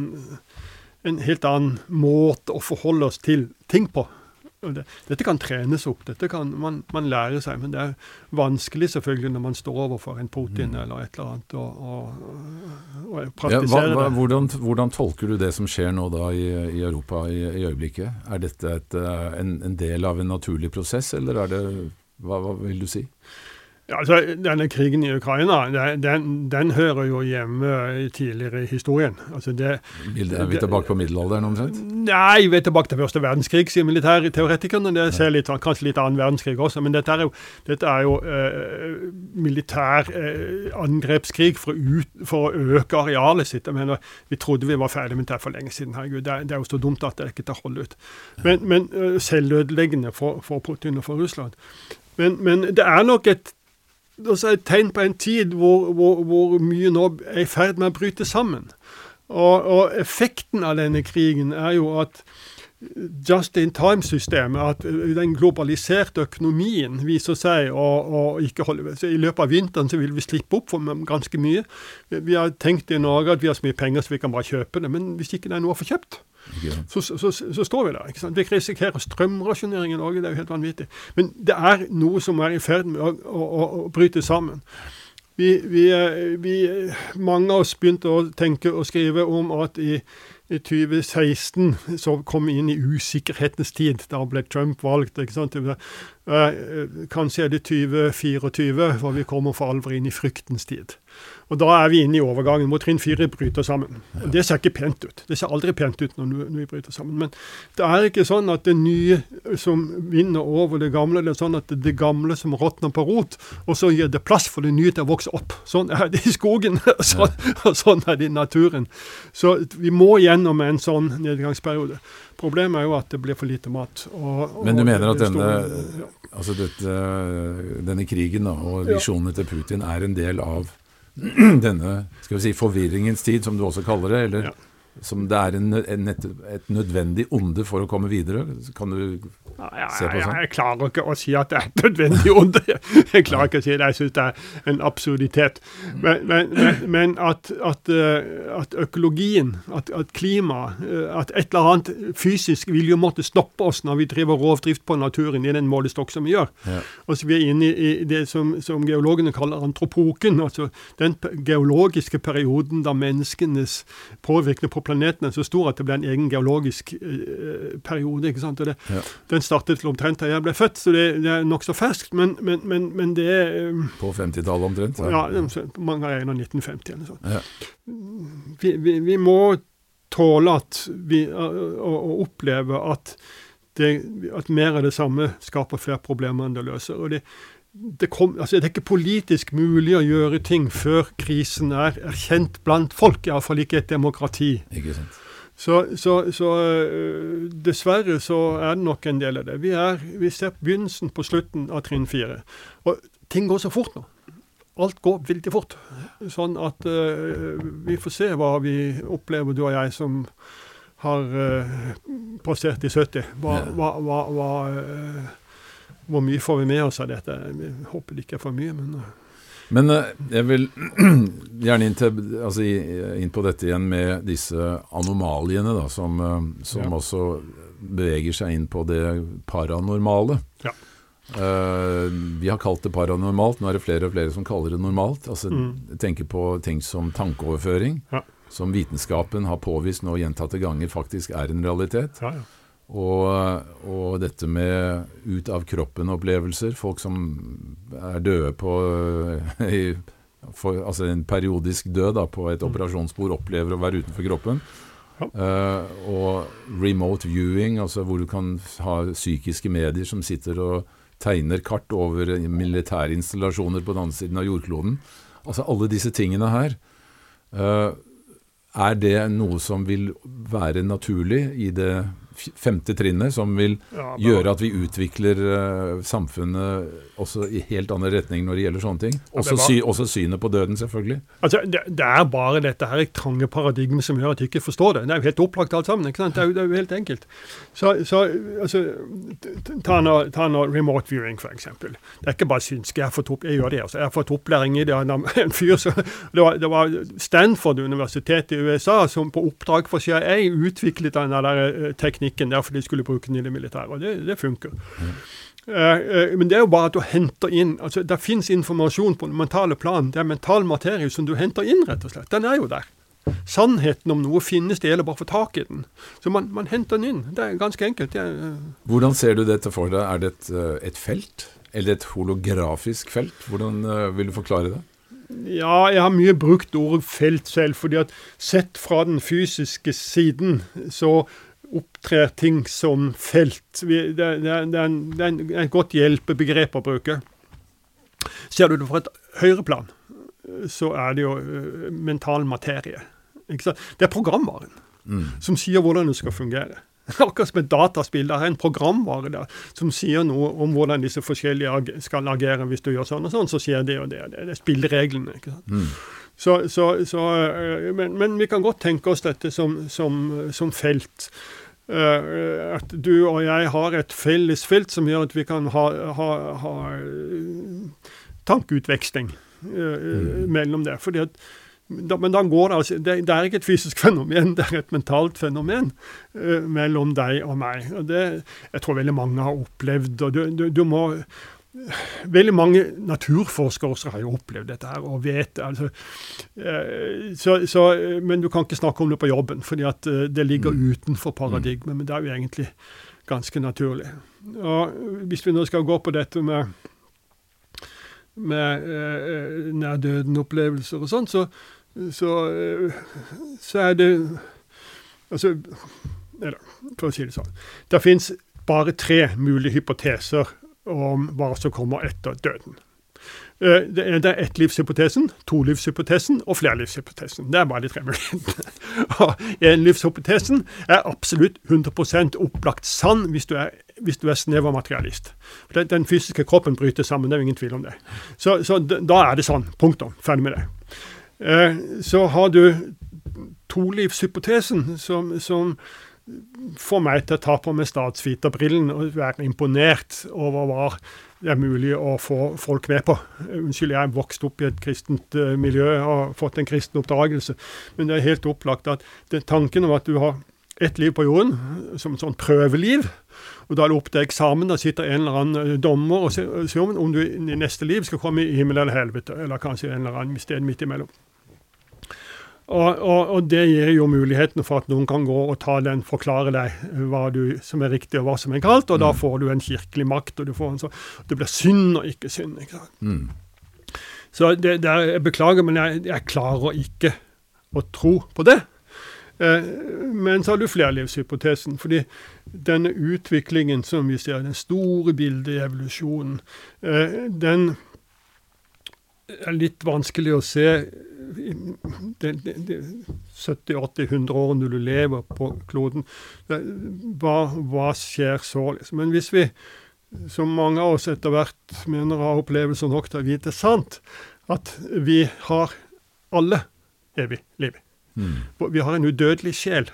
en helt annen måte å forholde oss til ting på. Det, dette kan trenes opp, dette kan man, man, lære seg, men det er vanskelig selvfølgelig når man står overfor en Putin mm. eller et eller annet, og, praktisere ja, hva, hva, hvordan, hvordan, tolker du det som skjer nå da i, i Europa i, i, øyeblikket? Er dette et, eh, en, en, del av en naturlig prosess, eller er det hva, hva vil du si? Ja, altså, Denne krigen i Ukraina den, den, hører jo hjemme tidligere i historien. Altså det, er vi tilbake på middelalderen omtrent? Nei, vi er tilbake til første verdenskrig, sier militærteoretikerne. Det ser litt, kanskje litt annen verdenskrig også. Men dette er jo, dette er jo eh, militær eh, angrepskrig for å, ut, for å, øke arealet sitt. Jeg mener, Vi trodde vi var ferdig med det for lenge siden. Herregud, det, det, er jo så dumt at det ikke tar hold ut. Men, men uh, selvødeleggende for, for Putin og for Russland. Men, men det er nok et også et tegn på en tid hvor, hvor, hvor mye nå er i ferd med å bryte sammen. Og, og, effekten av denne krigen er jo at just in time-systemet, at den globaliserte økonomien viser seg å, å ikke holde så I løpet av vinteren så vil vi slippe opp for ganske mye. Vi har tenkt i Norge at vi har så mye penger så vi kan bare kjøpe det, men hvis ikke det er noe å få kjøpt, så, så, så, står vi der. ikke sant? Vi risikerer strømrasjonering i Norge, det er jo helt vanvittig. Men det er noe som er i ferd med å, å, å, bryte sammen. Vi, vi, vi, mange av oss begynte å tenke og skrive om at i i 2016 så kom vi inn i usikkerhetens tid. Da ble Trump valgt. ikke sant? Kanskje er det 2024 hvor vi kommer for alvor inn i fryktens tid. Og Da er vi inne i overgangen hvor trinn fire bryter sammen. Og Det ser ikke pent ut. Det ser aldri pent ut når, når vi bryter sammen. Men det er ikke sånn at det nye som vinner over det gamle, det er sånn at det, gamle som råtner på rot, og så gir det plass for det nye til å vokse opp. Sånn er det i skogen, og sånn, og sånn er det i naturen. Så vi må gjennom en sånn nedgangsperiode. Problemet er jo at det blir for lite mat. Og, Men du mener at denne, ja. altså dette, denne krigen da, og visjonene til Putin er en del av denne skal vi si, forvirringens tid, som du også kaller det? eller... Ja som det er en, en, et nødvendig onde for å komme videre? Kan du ja, se på sånn? Jeg, klarer ikke å si at det er et nødvendig onde. Jeg klarer ikke å si det. Jeg syns det er en absurditet. Men, men, men at, at, eh, at, økologien, at, at klimaet, eh, at et eller annet fysisk vil jo måtte stoppe oss når vi driver rovdrift på naturen i den målestokk som vi gjør. Ja. Og så Vi er inne i det som, som geologene kaller antropoken, altså den geologiske perioden da menneskenes påvirkning på planeten er så stor at det ble en egen geologisk eh, periode. ikke sant? Det, ja. Den startet omtrent da jeg ble født, så det, det er nokså ferskt. Men, men, men, men, det er... På 50-tallet omtrent? Ja, ja mange er 1950 eller sånn. Ja. Vi, vi, vi, må tåle at vi, å, å oppleve at, det, at mer av det samme skaper flere problemer enn det løser. og det det, kom, altså det, er ikke politisk mulig å gjøre ting før krisen er erkjent blant folk, iallfall ikke et demokrati. Ikke sant. Så, så, så uh, dessverre så er det nok en del av det. Vi, er, vi ser begynnelsen på slutten av trinn fire. Og ting går så fort nå. Alt går veldig fort. Sånn at uh, vi får se hva vi opplever, du og jeg, som har uh, passert i 70. Hva, hva, hva, hva hvor mye får vi med oss av dette? Vi håper det ikke er for mye, men eh. Men uh, jeg vil gjerne inn, til, altså, inn, på dette igjen med disse anomaliene, da, som, uh, som ja. også beveger seg inn på det paranormale. Ja. Uh, vi har kalt det paranormalt, nå er det flere og flere som kaller det normalt. Altså, mm. tenker på ting som tankeoverføring, ja. som vitenskapen har påvist nå gjentatte ganger faktisk er en realitet. Ja, ja. Og, og, dette med ut av kroppen-opplevelser. Folk som er døde på i, for, Altså en periodisk død da, på et mm. operasjonsbord, opplever å være utenfor kroppen. Ja. Uh, og remote viewing, altså hvor du kan ha psykiske medier som sitter og tegner kart over militære installasjoner på den andre siden av jordkloden. Altså alle disse tingene her. Uh, er det noe som vil være naturlig i det femte trinnet som vil ja, gjøre at vi utvikler uh, samfunnet også i helt annen retning når det gjelder sånne ting. Også, var, sy, også synet på døden, selvfølgelig. Altså, det, det, er bare dette her trange paradigmet som gjør at jeg ikke forstår det. Det er jo helt opplagt alt sammen. ikke sant? Det er jo, det er jo helt enkelt. Så, så altså, ta nå, ta nå remote viewing, f.eks. Det er ikke bare synsk. Jeg, jeg gjør det. Altså. Jeg har fått opplæring i det av en fyr som det var, det var Stanford universitet i USA som på oppdrag for CIA utviklet den der eh, teknikken teknikken der for de skulle bruke den i det militære. Og det, det funker. Mm. Uh, men det er jo bare at du henter inn altså Det fins informasjon på den mentale plan. Det er mental materie som du henter inn, rett og slett. Den er jo der. Sannheten om noe finnes, det gjelder bare å få tak i den. Så man, man, henter den inn. Det er ganske enkelt. Er, uh... Hvordan ser du dette for deg? Er det et, et felt? Eller et holografisk felt? Hvordan vil du forklare det? Ja, jeg har mye brukt ordet felt selv, fordi at sett fra den fysiske siden, så opptrer ting som felt. Det, det, det, er et godt hjelpebegrep å bruke. Ser du det fra et høyreplan, så er det jo uh, mental materie. Det er programvaren mm. som sier hvordan det skal fungere. Akkurat som et dataspill. Det er en programvare der som sier noe om hvordan disse forskjellige skal agere. Hvis du gjør sånn og sånn, så skjer det og det. Det er spillereglene. ikke sant? Mm. Så, så, så, men, men, vi kan godt tenke oss dette som, som, som felt. uh, at du og jeg har et felles felt som gjør at vi kan ha, ha, ha tankeutveksling mm. mellom det. fordi at da, men da går det altså det, det, er ikke et fysisk fenomen, det er et mentalt fenomen uh, mellom deg og meg. og Det jeg tror veldig mange har opplevd. og du, du, du må Veldig mange naturforskere også har jo opplevd dette her og vet altså, uh, så, så, Men du kan ikke snakke om det på jobben, fordi at uh, det ligger mm. utenfor paradigmet. Men det er jo egentlig ganske naturlig. Og Hvis vi nå skal gå på dette med med eh, nærdøden-opplevelser og sånn, så, så, så, er det Altså Eller, for å si det sånn. Det fins bare tre mulige hypoteser om hva som kommer etter døden. Eh, det er ettlivshypotesen, tolivshypotesen og flerlivshypotesen. Det er bare de tre mulighetene. Enlivshypotesen er absolutt 100% opplagt sann hvis du er, hvis du er snever materialist. For den fysiske kroppen bryter sammen, det er jo ingen tvil om det. Så, så da er det sånn. Punktum. Ferdig med det. Eh, så har du tolivshypotesen, som, som får meg til å ta på meg statsviterbrillen og være imponert over hva det er mulig å få folk med på. Unnskyld, jeg er vokst opp i et kristent uh, miljø og fått en kristen oppdragelse, men det er helt opplagt at tanken om at du har ett liv på jorden, som et sånn prøveliv, og da er det opp til eksamen. Da sitter en eller annen eh, dommer og sier om du i neste liv skal komme i himmel eller helvete, eller kanskje en eller annen sted midt imellom. Og, og, og, det gir jo muligheten for at noen kan gå og ta den, forklare deg hva du, som er riktig og hva som er galt, og mm. da får du en kirkelig makt, og du får en sånn det blir synd og ikke synd. ikke sant? Mm. Så det, det er, jeg beklager, men jeg, jeg, klarer ikke å tro på det. Eh, men så har du flerlivshypotesen. fordi denne utviklingen som vi ser, den store bildet i evolusjonen, eh, den er litt vanskelig å se 70-80-100 årene du lever på kloden. Hva, hva skjer så? Liksom? Men hvis vi, som mange av oss etter hvert mener har opplevelser nok til å vite sant, at vi har alle evig liv. Mm. Vi har en udødelig sjel.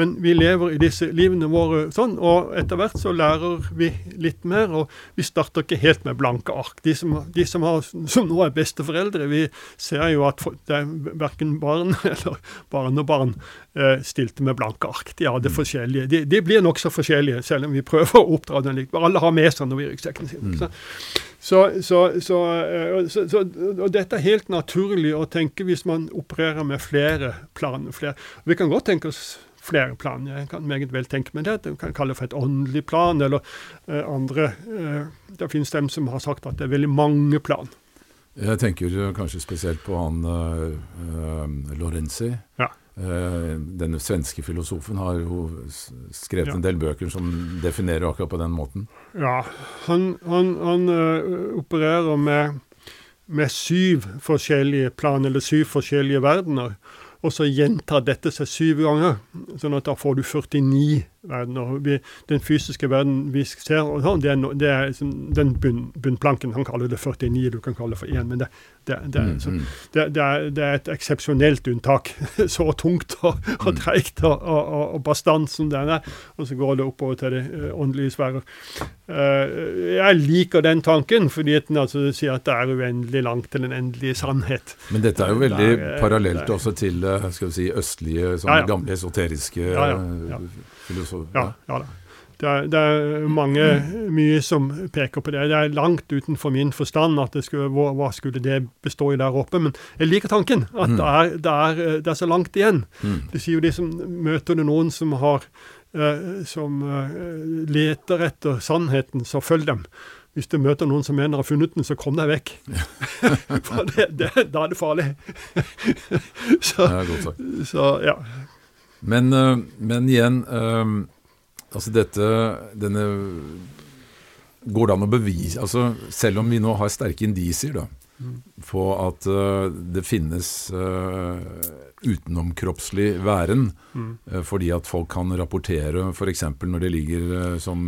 Men vi lever i disse livene våre sånn, og etter hvert så lærer vi litt mer. Og vi starter ikke helt med blanke ark. De som, de som, har, som nå er besteforeldre, vi ser jo at det er verken barn eller barnebarn eh, stilte med blanke ark. De hadde mm. forskjellige. De, de blir nokså forskjellige, selv om vi prøver å oppdra dem likt. Alle har med seg noe i ryggsekken sin. Mm. Så, så, så, eh, så, og dette er helt naturlig å tenke hvis man opererer med flere planer. Flere. Vi kan godt tenke oss flere plan. Jeg kan meget vel tenke meg det. Du kan kalle det for et åndelig plan, eller uh, andre uh, Det finnes dem som har sagt at det er veldig mange plan. Jeg tenker kanskje spesielt på han uh, Lorenzi. Ja. Den svenske filosofen har jo skrevet ja. en del bøker som definerer akkurat på den måten. Ja, han, han, han opererer med, med syv forskjellige plan, eller syv forskjellige verdener og så gjentar dette seg syv ganger. sånn at da får du 49 verdener. Vi, den fysiske verden vi ser, det er, det er liksom den bunn, bunnplanken. Han kaller det 49, du kan kalle det for 1. Men det, det, det, er, så, mm, mm. det, er, det, er, et eksepsjonelt unntak. Så tungt og, og mm. treigt og, og, og, bastant som den er. Og så går det oppover til det uh, åndelige sfærer. Uh, jeg liker den tanken, fordi den altså sier at det er uendelig langt til den endelige sannhet. Men dette er jo veldig eh, parallelt også til skal vi si, østlige, sånn ja, ja. gamle esoteriske ja, ja, filosofer. Ja, ja da. Det er, det er, mange, mye som peker på det. Det er langt utenfor min forstand at det skulle, hva, hva, skulle det bestå i der oppe. Men jeg liker tanken. At mm. det, er, det, er, det, er, så langt igjen. Mm. Det sier jo de som møter du noen som har eh, som eh, leter etter sannheten, så følg dem. Hvis du møter noen som mener har funnet den, så kom deg vekk. For det, det, da er det farlig. så, så, ja. Men, uh, men igjen Altså dette denne Går det an å bevise altså Selv om vi nå har sterke indisier da, på at uh, det finnes utenomkroppslig væren, fordi at folk kan rapportere f.eks. når de ligger som,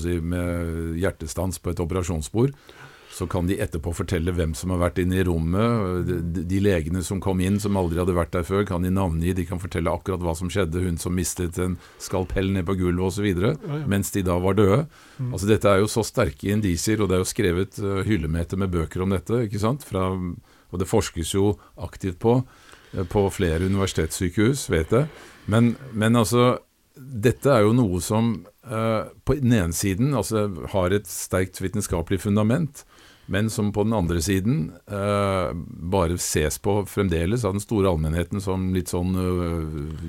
si, med hjertestans på et operasjonsbord, så kan de etterpå fortelle hvem som har vært inne i rommet. De, de legene som kom inn som aldri hadde vært der før, kan de navngi. De kan fortelle akkurat hva som skjedde. Hun som mistet en skalpell ned på gulvet osv. Ja, ja. Mens de da var døde. Mm. Altså Dette er jo så sterke indisier, og det er jo skrevet uh, hyllemeter med bøker om dette. ikke sant? Fra, og det forskes jo aktivt på uh, på flere universitetssykehus, vet jeg. Men, men altså dette er jo noe som uh, på den ene siden altså, har et sterkt vitenskapelig fundament, men som på den andre siden uh, bare ses på fremdeles av den store allmennheten som litt sånn uh,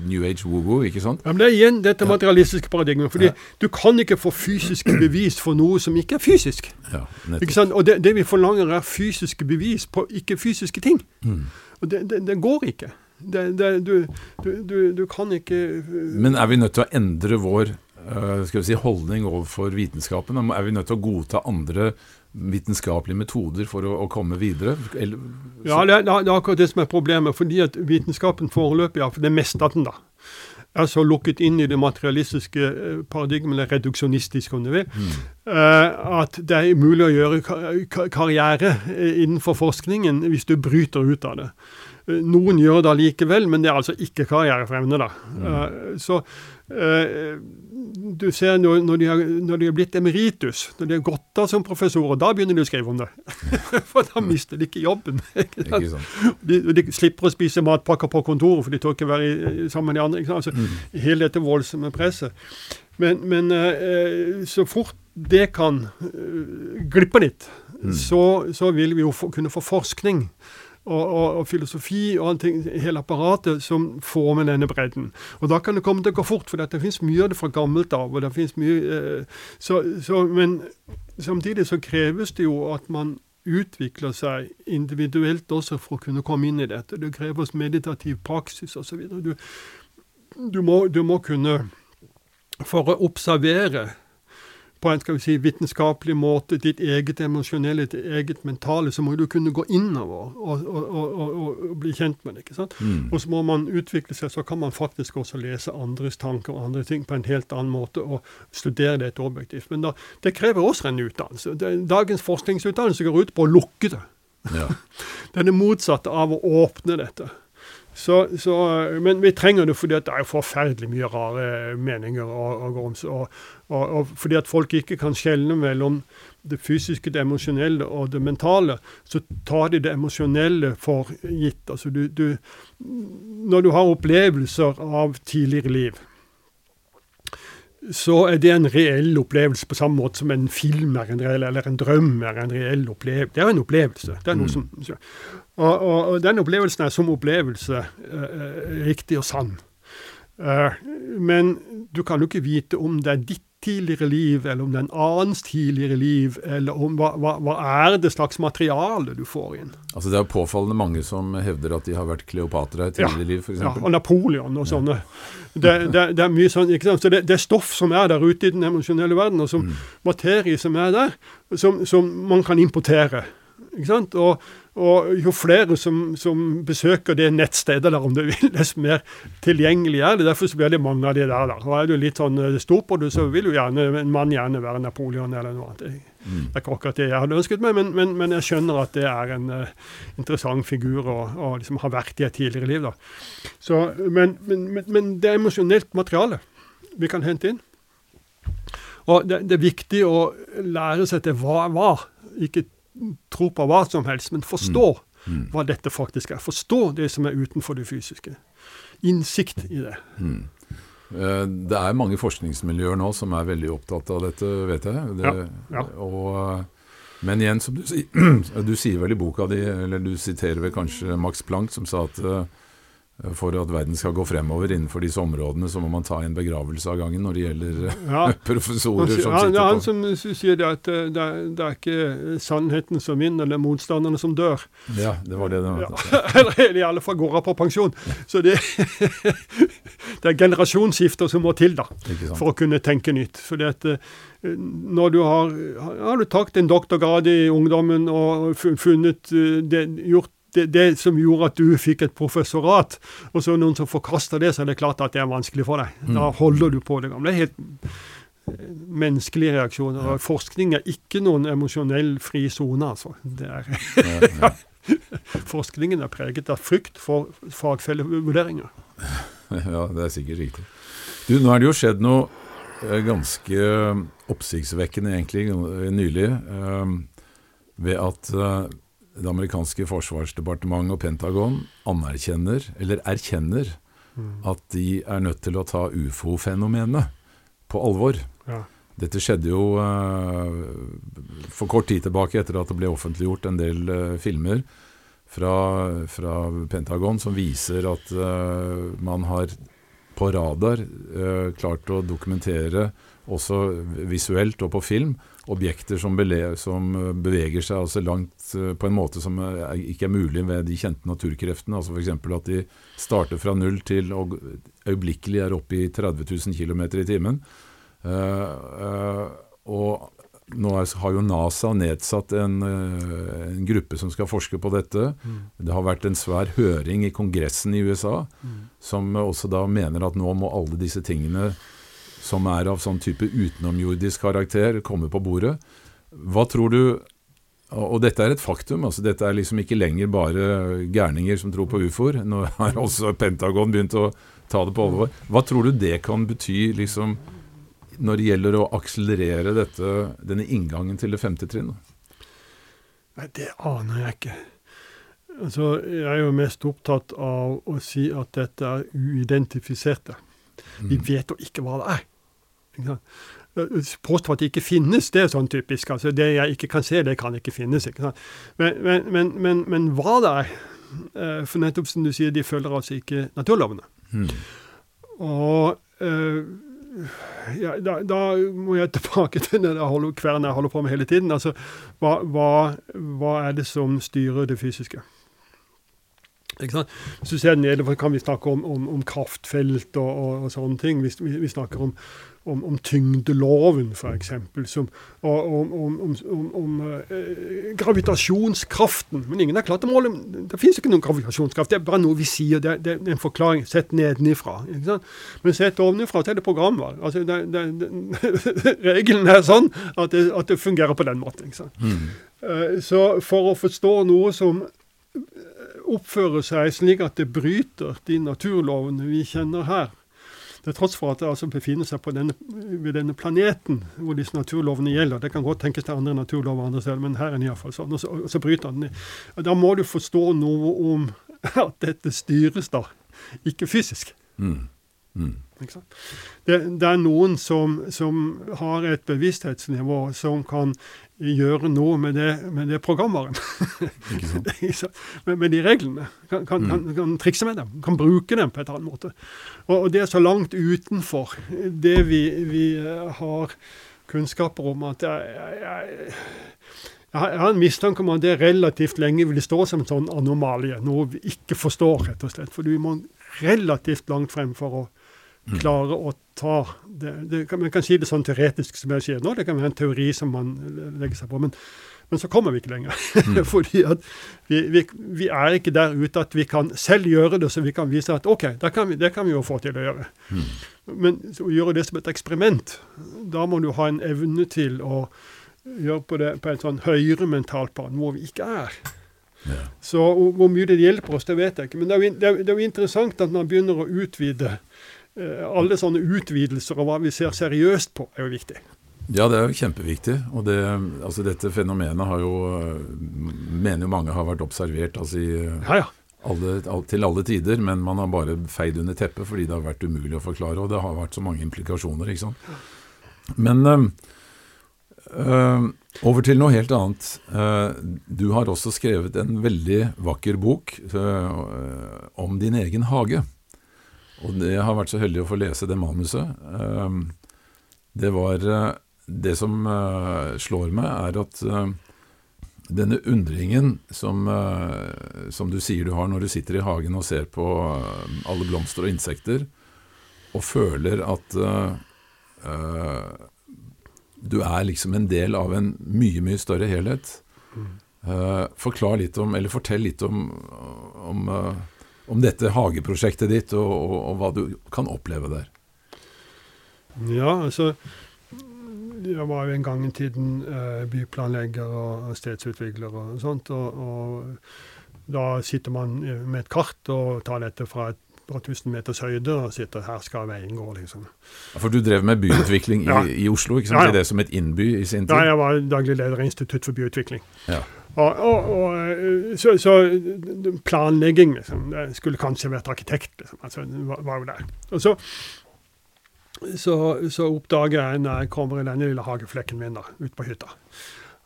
New Age wogo, ikke sant? Ja, men Det er igjen dette materialistiske paradigmet. fordi ja. Du kan ikke få fysiske bevis for noe som ikke er fysisk. Ja, ikke sant? Og det, det, vi forlanger, er fysiske bevis på ikke-fysiske ting. Mm. Og det, det, det går ikke. Det, det, du, du, du, kan ikke uh, Men er vi nødt til å endre vår si, holdning overfor vitenskapen? Er vi nødt til å godta andre vitenskapelige metoder for å, å komme videre? Eller, ja, det, det, er akkurat det som er problemet. Fordi at vitenskapen foreløpig, ja, for det meste av den, da, er så lukket inn i det materialistiske uh, paradigmet, eller reduksjonistiske, om du vil, mm. uh, at det er mulig å gjøre karriere innenfor forskningen hvis du bryter ut av det. Noen gjør det allikevel, men det er altså ikke karrierefremmende. da. Mm. Så du ser når, når, de har, når, de har, blitt emeritus, når de har gått av som professorer, da begynner de å skrive om det. for da mister de ikke jobben. Ikke de, de, slipper å spise matpakker på kontoret, for de tør ikke være sammen med de andre. Altså, mm. Hele dette voldsomme presset. Men, men uh, så fort det kan glippe litt, mm. så, så, vil vi jo få, kunne få forskning og, og, og, filosofi og ting, hele apparatet som får med denne bredden. Og Da kan det komme til å gå fort, for det finnes mye av det fra gammelt av. og det mye, eh, så, så, Men samtidig så kreves det jo at man utvikler seg individuelt også for å kunne komme inn i dette. Det kreves meditativ praksis osv. Du, du, du må kunne For å observere på en skal vi si, vitenskapelig måte, ditt eget emosjonelle, ditt eget mentale, så må du kunne gå innover og, og, og, og bli kjent med det. ikke sant? Mm. Og så må man utvikle seg, så kan man faktisk også lese andres tanker og andre ting på en helt annen måte og studere det et objektivt. Men da, det krever også en utdannelse. Dagens forskningsutdannelse går ut på å lukke det. Ja. det er det motsatte av å åpne dette. Så, så, men vi trenger det fordi det er forferdelig mye rare meninger. Og, og, og, og, fordi at folk ikke kan skjelne mellom det fysiske, det emosjonelle og det mentale, så tar de det emosjonelle for gitt. Altså du, du, når du har opplevelser av tidligere liv, så er det en reell opplevelse på samme måte som en film er en reell, eller en drøm er en reell opplevelse. Det er en opplevelse. Det er mm. som, og, og, og den opplevelsen er som opplevelse eh, riktig og sann. Eh, men du kan jo ikke vite om det er ditt tidligere liv, eller om det er en annens tidligere liv, eller om hva, hva, hva, er det slags materiale du får inn. Altså Det er påfallende mange som hevder at de har vært Kleopatra i tidligere ja, liv, f.eks. Ja, og Napoleon og sånne. Det, det, det, er mye sånn, ikke sant? Så det, det, er stoff som er der ute i den emosjonelle verden, og som mm. materie som er der, som, som man kan importere. Ikke sant? Og, og jo flere som, som, besøker det nettstedet, der, om du vil, dess mer tilgjengelig er det. Derfor blir det mange av de der. der. Og Er du litt sånn eh, stor på det, så vil jo gjerne, en mann gjerne være Napoleon eller noe annet. Mm. Det er ikke akkurat det jeg hadde ønsket meg, men, men, men jeg skjønner at det er en uh, interessant figur og liksom har vært i et tidligere liv. da. Så, men, men, det er emosjonelt materiale vi kan hente inn. Og det, det, er viktig å lære seg til hva var. Ikke tro på hva som helst, men forstå mm. mm. hva dette faktisk er. Forstå det som er utenfor det fysiske. Innsikt i det. Mm. Eh, det er mange forskningsmiljøer nå som er veldig opptatt av dette, vet jeg. Det, ja, ja. Og, men igjen, som du, du, sier vel i boka di, eller du siterer vel kanskje Max Planck, som sa at uh, for at verden skal gå fremover innenfor disse områdene, så må man ta en begravelse av gangen når det gjelder ja. professorer som sitter på Ja, han som sier det at eh, det det er, ikke sannheten som vinner, det er motstanderne som dør. Ja, det var det det var. Ja. Eller i alle fall går av på pensjon. Så det, det er generasjonsskifter som må til da, for å kunne tenke nytt. Fordi at eh, når du har, har du tatt en doktorgrad i ungdommen og funnet eh, det, gjort det, det, som gjorde at du fikk et professorat, og så er noen som forkaster det, så er det klart at det er vanskelig for deg. Mm. Da holder du på det gamle. Det helt menneskelige reaksjoner. Og forskning er ikke noen emosjonell fri sone, altså. Det er Forskningen er preget av frykt for fagfellevurderinger. Ja, det er sikkert riktig. Du, nå er det jo skjedd noe eh, ganske oppsiktsvekkende egentlig nylig. Ved at det amerikanske forsvarsdepartementet og Pentagon anerkjenner, eller erkjenner, mm. at de er nødt til å ta ufo-fenomenet på alvor. Ja. Dette skjedde jo uh, for kort tid tilbake, etter at det ble offentliggjort en del uh, filmer fra, fra, Pentagon som viser at uh, man har på radar klart å dokumentere, også visuelt og på film, objekter som, som, beveger seg altså langt på en måte som er, ikke er mulig ved de kjente naturkreftene. altså F.eks. at de starter fra null til og øyeblikkelig er oppe i 30 000 km i timen. Eh, eh, og nå har jo NASA nedsatt en, eh, en, gruppe som skal forske på dette. Mm. Det har vært en svær høring i Kongressen i USA, mm. som også da mener at nå må alle disse tingene som er av sånn type utenomjordisk karakter, komme på bordet. Hva tror du Og dette er et faktum. altså Dette er liksom ikke lenger bare gærninger som tror på ufoer. Nå har også Pentagon begynt å ta det på alvor. Hva tror du det kan bety liksom når det gjelder å akselerere dette, denne inngangen til det femte trinnet? Nei, det aner jeg ikke. Altså, jeg er jo mest opptatt av å si at dette er uidentifiserte. Vi mm. vet jo ikke hva det er. Ikke Påstå at det ikke finnes, det er sånn typisk. altså Det jeg ikke kan se, det kan ikke finnes. ikke men, men, men, men, hva det er eh, For nettopp som du sier, de følger altså ikke naturlovene. Mm. Og øh, ja, da, da, må jeg tilbake til den kvernen jeg holder på med hele tiden. Altså, hva, hva, hva er det som styrer det fysiske? Ikke sant? Hvis du ser nede, kan vi snakke om, om, om kraftfelt og, og, og, sånne ting. Vi, vi, vi snakker om, om, om tyngdeloven, f.eks. Og om, om eh, gravitasjonskraften. Men ingen har klart å måle Det fins ikke noen gravitasjonskraft. Det er bare noe vi sier. Det, det er en forklaring sett nedenifra. Men sett ovenifra, så er det programvare. Altså, det, det, regelen er sånn at det, at det, fungerer på den måten. Mm. Uh, så for å forstå noe som oppfører seg slik at det bryter de naturlovene vi kjenner her, til tross for at det altså befinner seg denne, ved denne planeten hvor disse naturlovene gjelder. Det kan godt tenkes til andre naturlover andre steder, men her er den iallfall sånn. Og så, og så bryter den. Da må du forstå noe om at dette styres da, ikke fysisk. Mm. Mm. Det, det, er noen som, som, har et bevissthetsnivå som kan gjøre noe med det, med det programvaren. med, med, de reglene. Kan, kan, mm. kan, kan, trikse med dem. Kan bruke dem på et annet måte. Og, og det er så langt utenfor det vi, vi eh, har kunnskaper om at jeg, jeg, jeg, jeg har en mistanke om at det relativt lenge vil stå som en sånn anomalie. Noe vi ikke forstår, rett og slett. For du må relativt langt frem for å. Klare å ta det, det Man kan si det sånn teoretisk som jeg sier nå, det kan være en teori som man legger seg på. Men, men så kommer vi ikke lenger. Mm. Fordi at vi, vi, vi, er ikke der ute at vi kan selv gjøre det, så vi kan vise at OK, det kan vi, det kan vi jo få til å gjøre. Mm. Men å gjøre det som et eksperiment, da må du ha en evne til å gjøre på det på en sånn høyere mentalplan, hvor vi ikke er. Ja. Så hvor mye det hjelper oss, det vet jeg ikke. Men det er, jo, det er jo interessant at man begynner å utvide alle sånne utvidelser og hva vi ser seriøst på, er jo viktig. Ja, det er jo kjempeviktig. Og det, altså dette fenomenet har jo mener jo mange har vært observert altså i, ja, ja. Alle, til alle tider, men man har bare feid under teppet fordi det har vært umulig å forklare. Og det har vært så mange implikasjoner, ikke sant. Men øh, øh, over til noe helt annet. Du har også skrevet en veldig vakker bok øh, om din egen hage. Og det har vært så heldig å få lese det manuset. Ehm, det var eh, Det som eh, slår meg, er at eh, denne undringen som, som, du sier du har når du sitter i hagen og ser på alle blomster og insekter, og føler at du er liksom en del av en mye, mye større helhet. Uh, forklar litt om, eller fortell litt om, om om dette hageprosjektet ditt, og, og, og, hva du kan oppleve der. Ja, altså jeg var jo en gang i tiden eh, byplanlegger og stedsutvikler og sånt. Og, og da sitter man med et kart og tar dette fra et par tusen meters høyde og sitter her skal veien gå, liksom. Ja, For du drev med byutvikling i, ja. i Oslo, ikke sant? Ja, ja. Det som et innby i sin tid? Ja, jeg var daglig leder i Institutt for byutvikling. Ja. Og, og, og, så, så, planlegging liksom, Jeg skulle kanskje vært arkitekt. Liksom, altså, var, var jo der. Og så så, så, oppdager jeg når jeg kommer i denne lille hageflekken min da, ute på hytta,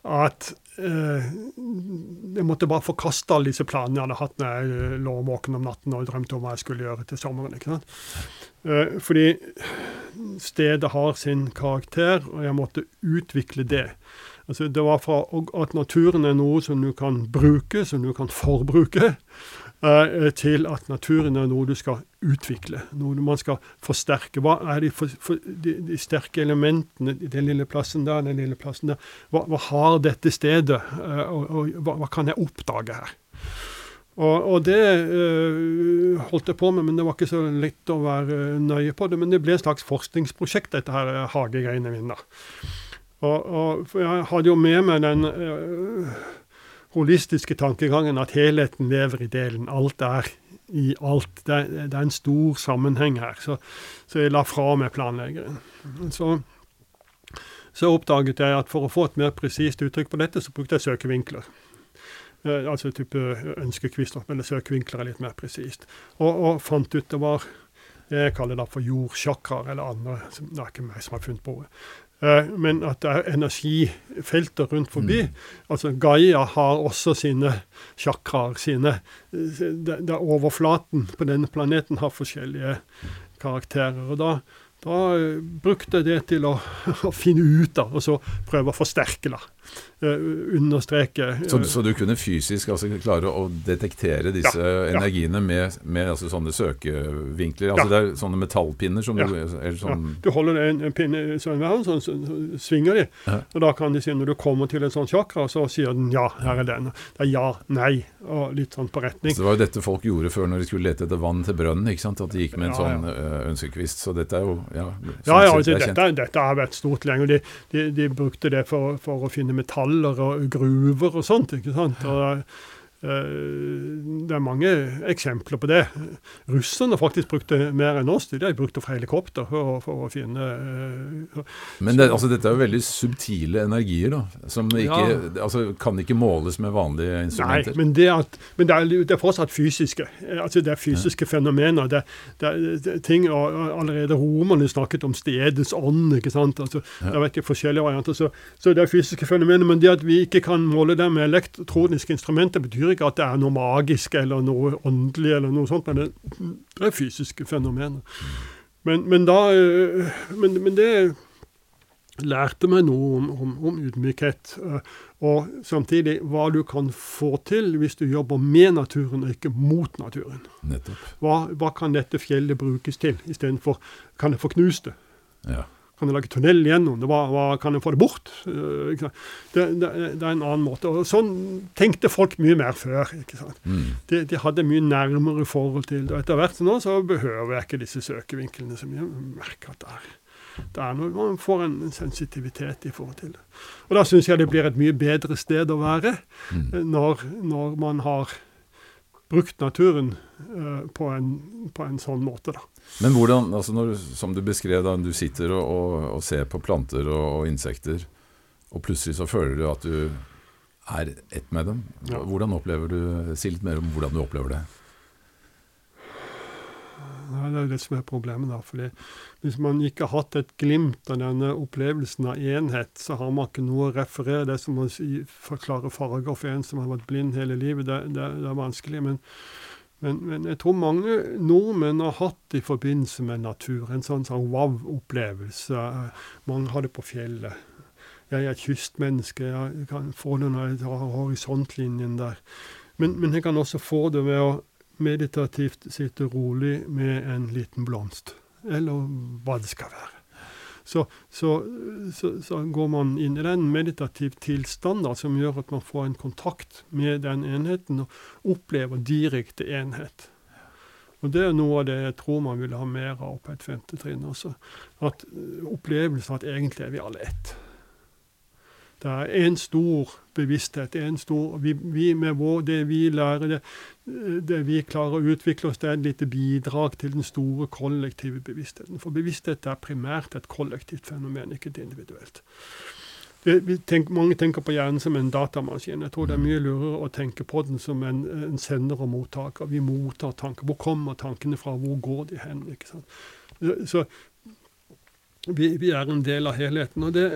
at eh, jeg måtte bare forkaste alle disse planene jeg hadde hatt når jeg eh, lå våken om natten og drømte om hva jeg skulle gjøre til sommeren. ikke sant? Eh, fordi stedet har sin karakter, og jeg måtte utvikle det. Altså, det var fra at naturen er noe som du kan bruke, som du kan forbruke, Eh, til at naturen er noe du skal utvikle, noe man skal forsterke. Hva er de, for, for, de, de sterke elementene den lille plassen der, den lille plassen der? Hva, hva har dette stedet, uh, og, og hva, hva, kan jeg oppdage her? Og, og det uh, holdt jeg på med, men det var ikke så lett å være nøye på det. Men det ble et slags forskningsprosjekt, dette her hagegreiene mine. Og, og, for jeg hadde jo med meg den øh, holistiske tankegangen at helheten lever i delen. Alt er i alt. Det, det er en stor sammenheng her. Så, så jeg la fra meg planleggeren. Så, så, oppdaget jeg at for å få et mer presist uttrykk på dette, så brukte jeg søkevinkler. Eh, altså type ønskekvister, men søkevinkler er litt mer presist. Og, og, fant ut det var jeg kaller det for jordsjakraer eller andre. Det er ikke meg som har funnet på det. Eh, men at det er energifelter rundt forbi. Mm. Altså Gaia har også sine chakraer, sine Der overflaten på denne planeten har forskjellige karakterer. og da da eh, brukte jeg det til å, å, finne ut av, og så prøve å forsterke det. Uh, understreke uh, så, så, du kunne fysisk altså, klare å detektere disse ja, energiene ja. med, med altså, sånne søkevinkler? Altså, ja. Det er sånne metallpinner som du sånn Du holder en, en pinne sånn, sånn, så, så, svinger de. Og da kan de si, når du kommer til en sånn chakra, så sier den ja, her er den. Det er ja, nei, og litt sånn på retning. Så det var jo dette folk gjorde før når de skulle lete etter vann til brønnen, ikke sant? at de gikk med en sånn uh, ønskekvist. Så dette er jo ja, ja, ja altså, dette, dette, har vært stort lenge. De, de, de brukte det for, for, å finne metaller og gruver og sånt. ikke sant? Og, det er mange eksempler på det. Russerne faktisk brukte mer enn oss. De har brukt det fra helikopter for, for, å finne uh, Men det, altså, dette er jo veldig subtile energier, da. Som ikke, ja. altså, kan ikke måles med vanlige instrumenter. Nei, men det, at, men det, er, det er, fortsatt fysiske. Altså, det er fysiske ja. fenomener. Det, det, er ting, Allerede romerne snakket om stedets ånd. ikke sant? Altså, ja. Det er ikke forskjellige varianter. Så, så, det er fysiske fenomener. Men det at vi ikke kan måle det med elektroniske instrumenter, betyr ikke at det er noe magisk eller noe åndelig, eller noe sånt, men det, det er fysiske fenomener. Men, men, da, øh, men, men, det lærte meg noe om, om, om ydmykhet. Øh, og samtidig hva du kan få til hvis du jobber med naturen og ikke mot naturen. Hva, hva, kan dette fjellet brukes til, istedenfor kan jeg få knust det? Ja. Kan jeg lage tunnel gjennom det? Hva, hva, kan jeg få det bort? Uh, det, det, det, er en annen måte. Og Sånn tenkte folk mye mer før. ikke sant? Mm. De, de, hadde mye nærmere forhold til det. Og etter hvert nå så behøver jeg ikke disse søkevinklene så mye. Jeg merker at det er, det er noe, Man får en sensitivitet i forhold til det. Og da syns jeg det blir et mye bedre sted å være mm. når, når man har brukt naturen uh, på, en, på, en, sånn måte. da. Men hvordan, altså når, som du beskrev, da du sitter og, og, og ser på planter og, og, insekter, og plutselig så føler du at du er ett med dem. Hvordan opplever du, Si litt mer om hvordan du opplever det. Det er det som er problemet. da, fordi Hvis man ikke har hatt et glimt av denne opplevelsen av enhet, så har man ikke noe å referere. Det som å si, farger for en som har vært blind hele livet. Det, det, det er vanskelig. Men, men, men, jeg tror mange nordmenn har hatt i forbindelse med natur. En sånn, sånn wow-opplevelse. Mange har det på fjellet. Jeg er et kystmenneske. Jeg kan få det når jeg har horisontlinjen der. Men, men jeg kan også få det ved å meditativt sitte rolig med en liten blomst, eller hva det skal være. Så, så, så, så går man inn i den meditativ tilstand som gjør at man får en kontakt med den enheten og opplever direkte enhet. Og Det er noe av det jeg tror man vil ha mer av på et femte trinn også. At Opplevelsen av at egentlig er vi alle ett. Det er en stor bevissthet. En stor, vi, vi med vår, Det vi lærer, det, det, vi klarer å utvikle oss, det er et lite bidrag til den store kollektive bevisstheten. For bevissthet er primært et kollektivt fenomen, ikke et individuelt. Det, tenk, mange tenker på hjernen som en datamaskin. Jeg tror det er mye lurere å tenke på den som en, en sender og mottaker. Vi mottar tanker. Hvor kommer tankene fra? Hvor går de hen? ikke sant? Så vi, vi er en del av helheten. og det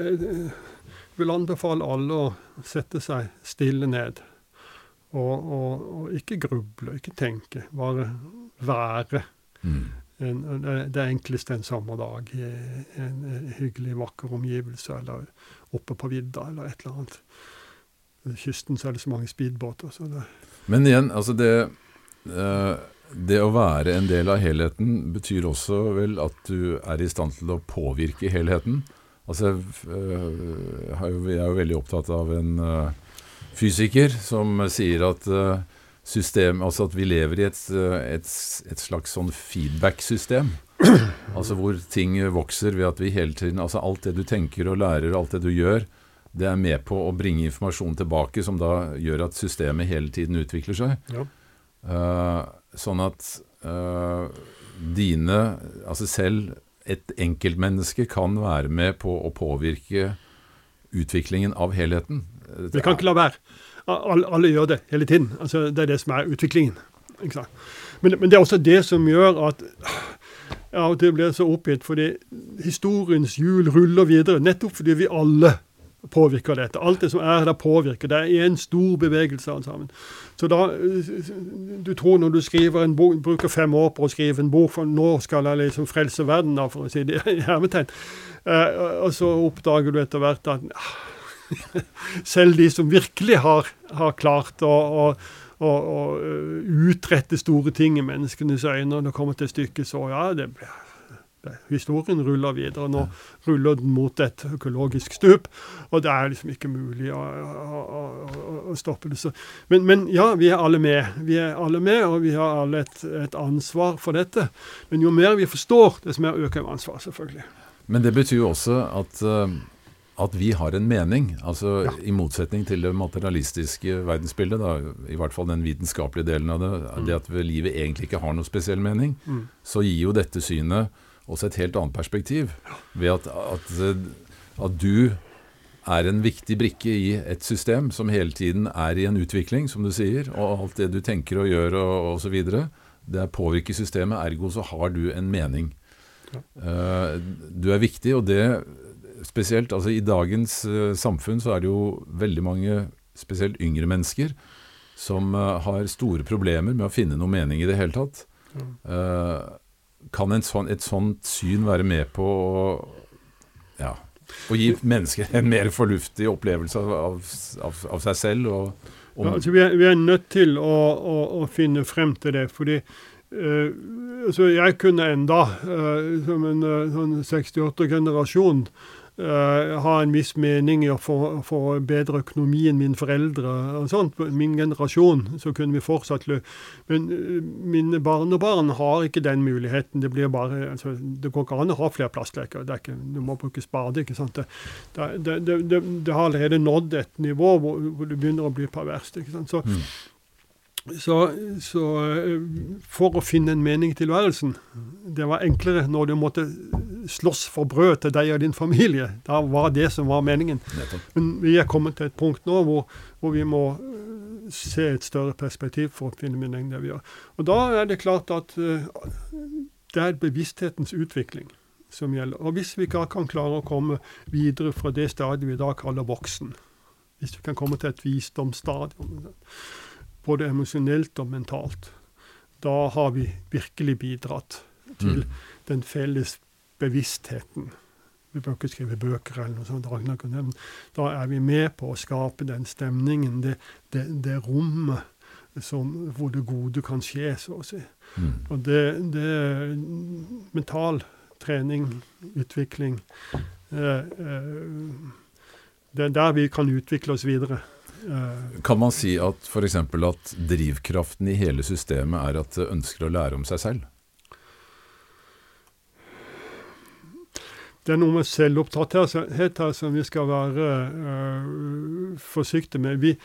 vil anbefale alle å sette seg stille ned. Og, og, og ikke gruble, ikke tenke. Bare være. Mm. En, det enkleste en sommerdag i en hyggelig, vakker omgivelse, eller oppe på vidda, eller et eller annet. Ved kysten så er det så mange speedbåter. Så det Men igjen, altså det uh, Det å være en del av helheten betyr også vel at du er i stand til å påvirke helheten? Altså, jeg er jo veldig opptatt av en uh, fysiker som sier at uh, system, altså at vi lever i et, et, et slags sånn feedback-system. Altså hvor ting vokser ved at vi hele tiden Altså alt det du tenker og lærer, alt det du gjør, det er med på å bringe informasjon tilbake, som da gjør at systemet hele tiden utvikler seg. Ja. Uh, sånn at uh, dine Altså selv et enkeltmenneske kan være med på å påvirke utviklingen av helheten. Vi kan ikke la være. Alle, alle gjør det hele tiden. Altså, det er det som er utviklingen. Men, men, det er også det som gjør at ja, det blir så oppgitt, fordi historiens hjul ruller videre. Nettopp fordi vi alle påvirker dette. Alt det som er der, påvirker. Det er en stor bevegelse alt sammen. Så da, Du tror når du skriver en bok, bruker fem år på å skrive en bok, for nå skal jeg liksom frelse verden, da, for å si det i hermetegn, eh, og så oppdager du etter hvert at selv de som virkelig har, har klart å, å, å, å, utrette store ting i menneskenes øyne, når det kommer til stykket, så ja, det blir Historien ruller videre. Nå ruller den mot et økologisk stup, og det er liksom ikke mulig å, å, å stoppe det. Så, men, men, ja, vi er alle med. Vi er alle med, og vi har alle et, et ansvar for dette. Men jo mer vi forstår, desto mer øker ansvaret, ansvar, selvfølgelig. Men det betyr jo også at, eh, at vi har en mening. altså ja. I motsetning til det materialistiske verdensbildet, da, i hvert fall den vitenskapelige delen av det, mm. det at livet egentlig ikke har noe spesiell mening, mm. så gir jo dette synet også et helt annet perspektiv. Ved at, at, at, du er en viktig brikke i et system som hele tiden er i en utvikling, som du sier. Og alt det du tenker og gjør og osv. Det påvirker systemet, ergo så har du en mening. Ja. Uh, du er viktig, og det spesielt altså I dagens uh, samfunn så er det jo veldig mange, spesielt yngre mennesker, som uh, har store problemer med å finne noe mening i det hele tatt. Ja kan sånn, et sånt syn være med på å, ja, å gi mennesker en mer fornuftig opplevelse av, av, av seg selv? Og, ja, altså vi, er, vi, er, nødt til å, å, å, finne frem til det. fordi uh, altså Jeg kunne enda, uh, som en uh, sånn 68-generasjon, uh, ha en viss mening i å få, få bedre økonomi enn mine foreldre. og sånt. Min generasjon så kunne vi fortsatt lø Men uh, mine barnebarn har ikke den muligheten. Det blir bare, altså, det går ikke an å ha flere plastleker. Det er ikke, du må bruke spade. ikke sant? Det, det, det, det har allerede nådd et nivå hvor, hvor det begynner å bli perverst. ikke sant? Så, mm. Så, så, eh, for å finne en mening i tilværelsen Det var enklere når du måtte slåss for brød til deg og din familie. Da var det som var meningen. Men vi er kommet til et punkt nå hvor, hvor vi må eh, se et større perspektiv for å finne mening i det vi gjør. Og da er det klart at uh, det er bevissthetens utvikling som gjelder. Og hvis vi ikke kan klare å komme videre fra det stadiet vi da kaller voksen, hvis vi kan komme til et visdomsstadium både emosjonelt og mentalt. Da har vi virkelig bidratt til mm. den felles bevisstheten. Vi bør ikke skrive bøker eller noe sånt. Da er vi med på å skape den stemningen, det, det, det rommet som, hvor det gode kan skje, så å si. Mm. Og det, det mental trening, utvikling eh, eh, Det er der vi kan utvikle oss videre. Kan man si at f.eks. at drivkraften i hele systemet er at det ønsker å lære om seg selv? Det er noe med selvopptatthet her som vi skal være uh, forsiktige med. Vi,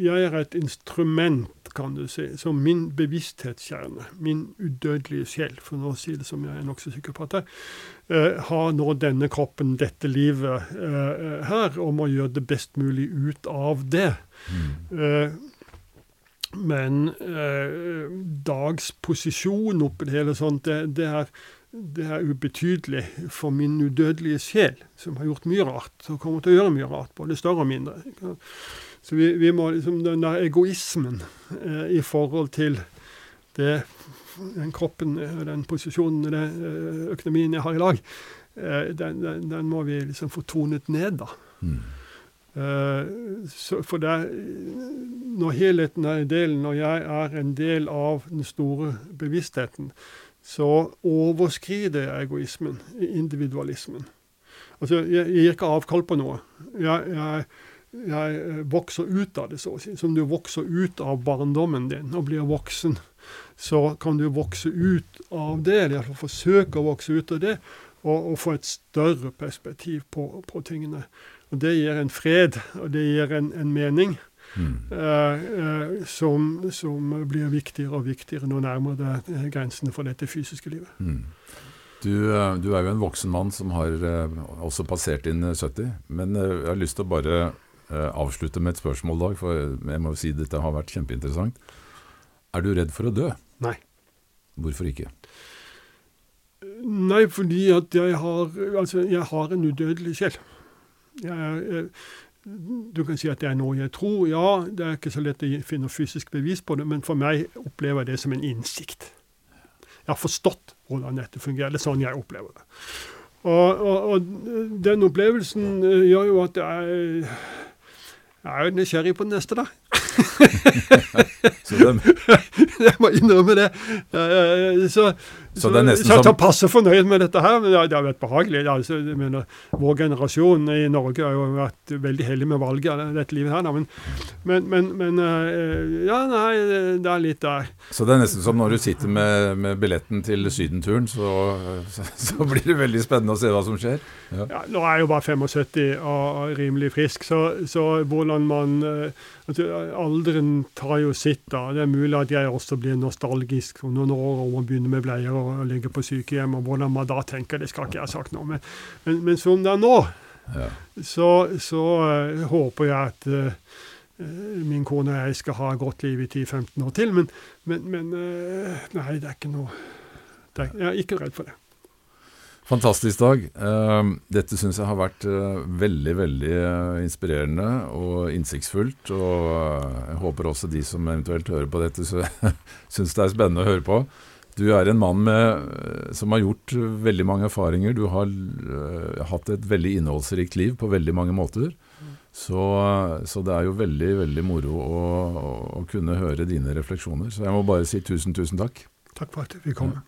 jeg er et instrument, kan du si, som min bevissthetskjerne, min udødelige sjel, for å si det som jeg er nokså sikker på at jeg uh, har nå denne kroppen, dette livet uh, her, og må gjøre det best mulig ut av det. Mm. men Dags posisjon oppi det hele sånt, det, det er det er ubetydelig for min udødelige sjel, som har gjort mye rart, og kommer til å gjøre mye rart, både større og mindre. Så vi, vi må liksom Den der egoismen eh, i forhold til det, den kroppen, eh, den posisjonen, den eh, økonomien jeg har i dag, eh, den, den, den, må vi liksom få tonet ned, da. Mm. Eh, så, for det, når helheten er en del, når jeg er en del av den store bevisstheten, så overskrider jeg egoismen, individualismen. Altså, jeg, jeg gir ikke avkall på noe. Jeg, jeg, jeg, eh, vokser ut av det, så å si. Som du vokser ut av barndommen din og blir voksen, så kan du vokse ut av det, eller forsøke å vokse ut av det, og, og få et større perspektiv på, på, tingene. Og Det gir en fred, og det gir en, en mening. Mm. som, som, blir viktigere og viktigere nå nærmer det grensene for dette fysiske livet. Mm. Du, eh, du, er jo en voksen mann som har også passert inn 70. Men jeg har lyst til å bare avslutte med et spørsmål, Dag, for jeg må jo si dette har vært kjempeinteressant. Er du redd for å dø? Nei. Hvorfor ikke? Nei, fordi at jeg har, altså, jeg har en udødelig sjel. Jeg, jeg, du kan si at det er noe jeg tror. Ja, det er ikke så lett å finne fysisk bevis på det, men for meg opplever jeg det som en innsikt. Jeg har forstått hvordan dette fungerer. Det er sånn jeg opplever det. Og, og, og den opplevelsen eh, gjør jo at jeg, jeg er nysgjerrig på den neste, da. jeg må innrømme det. Så, så, det er nesten så passe fornøyd med dette her. Men det har vært behagelig. Altså, mener, vår generasjon i Norge har jo vært veldig heldig med valget av dette livet her. Men, men, men, men, eh, Ja, nei, det er litt der. Så det er nesten som når du sitter med, med billetten til sydenturen, så, så, blir det veldig spennende å se hva som skjer? Ja. Ja, nå er jeg jo bare 75 og rimelig frisk, så, så hvordan man eh, altså, Alderen tar jo sitt. da. Det er mulig at jeg også blir nostalgisk om noen år og må begynne med bleier og ligge på sykehjem. og Hvordan man da tenker, det skal ikke jeg ha sagt om. Men, men, men, som det er nå, ja. så, så uh, håper jeg at uh, min kone og jeg skal ha et godt liv i 10-15 år til. Men, men uh, nei, det er ikke noe er, Jeg er ikke redd for det. Fantastisk dag. Ehm, dette syns jeg har vært veldig, veldig inspirerende og innsiktsfullt. Og jeg håper også de som eventuelt hører på dette, syns det er spennende å høre på. Du er en mann med, som har gjort veldig mange erfaringer. Du har uh, hatt et veldig innholdsrikt liv på veldig mange måter. Så, så det er jo veldig, veldig moro å, å, kunne høre dine refleksjoner. Så jeg må bare si tusen, tusen takk. Takk for at vi kom. Ja.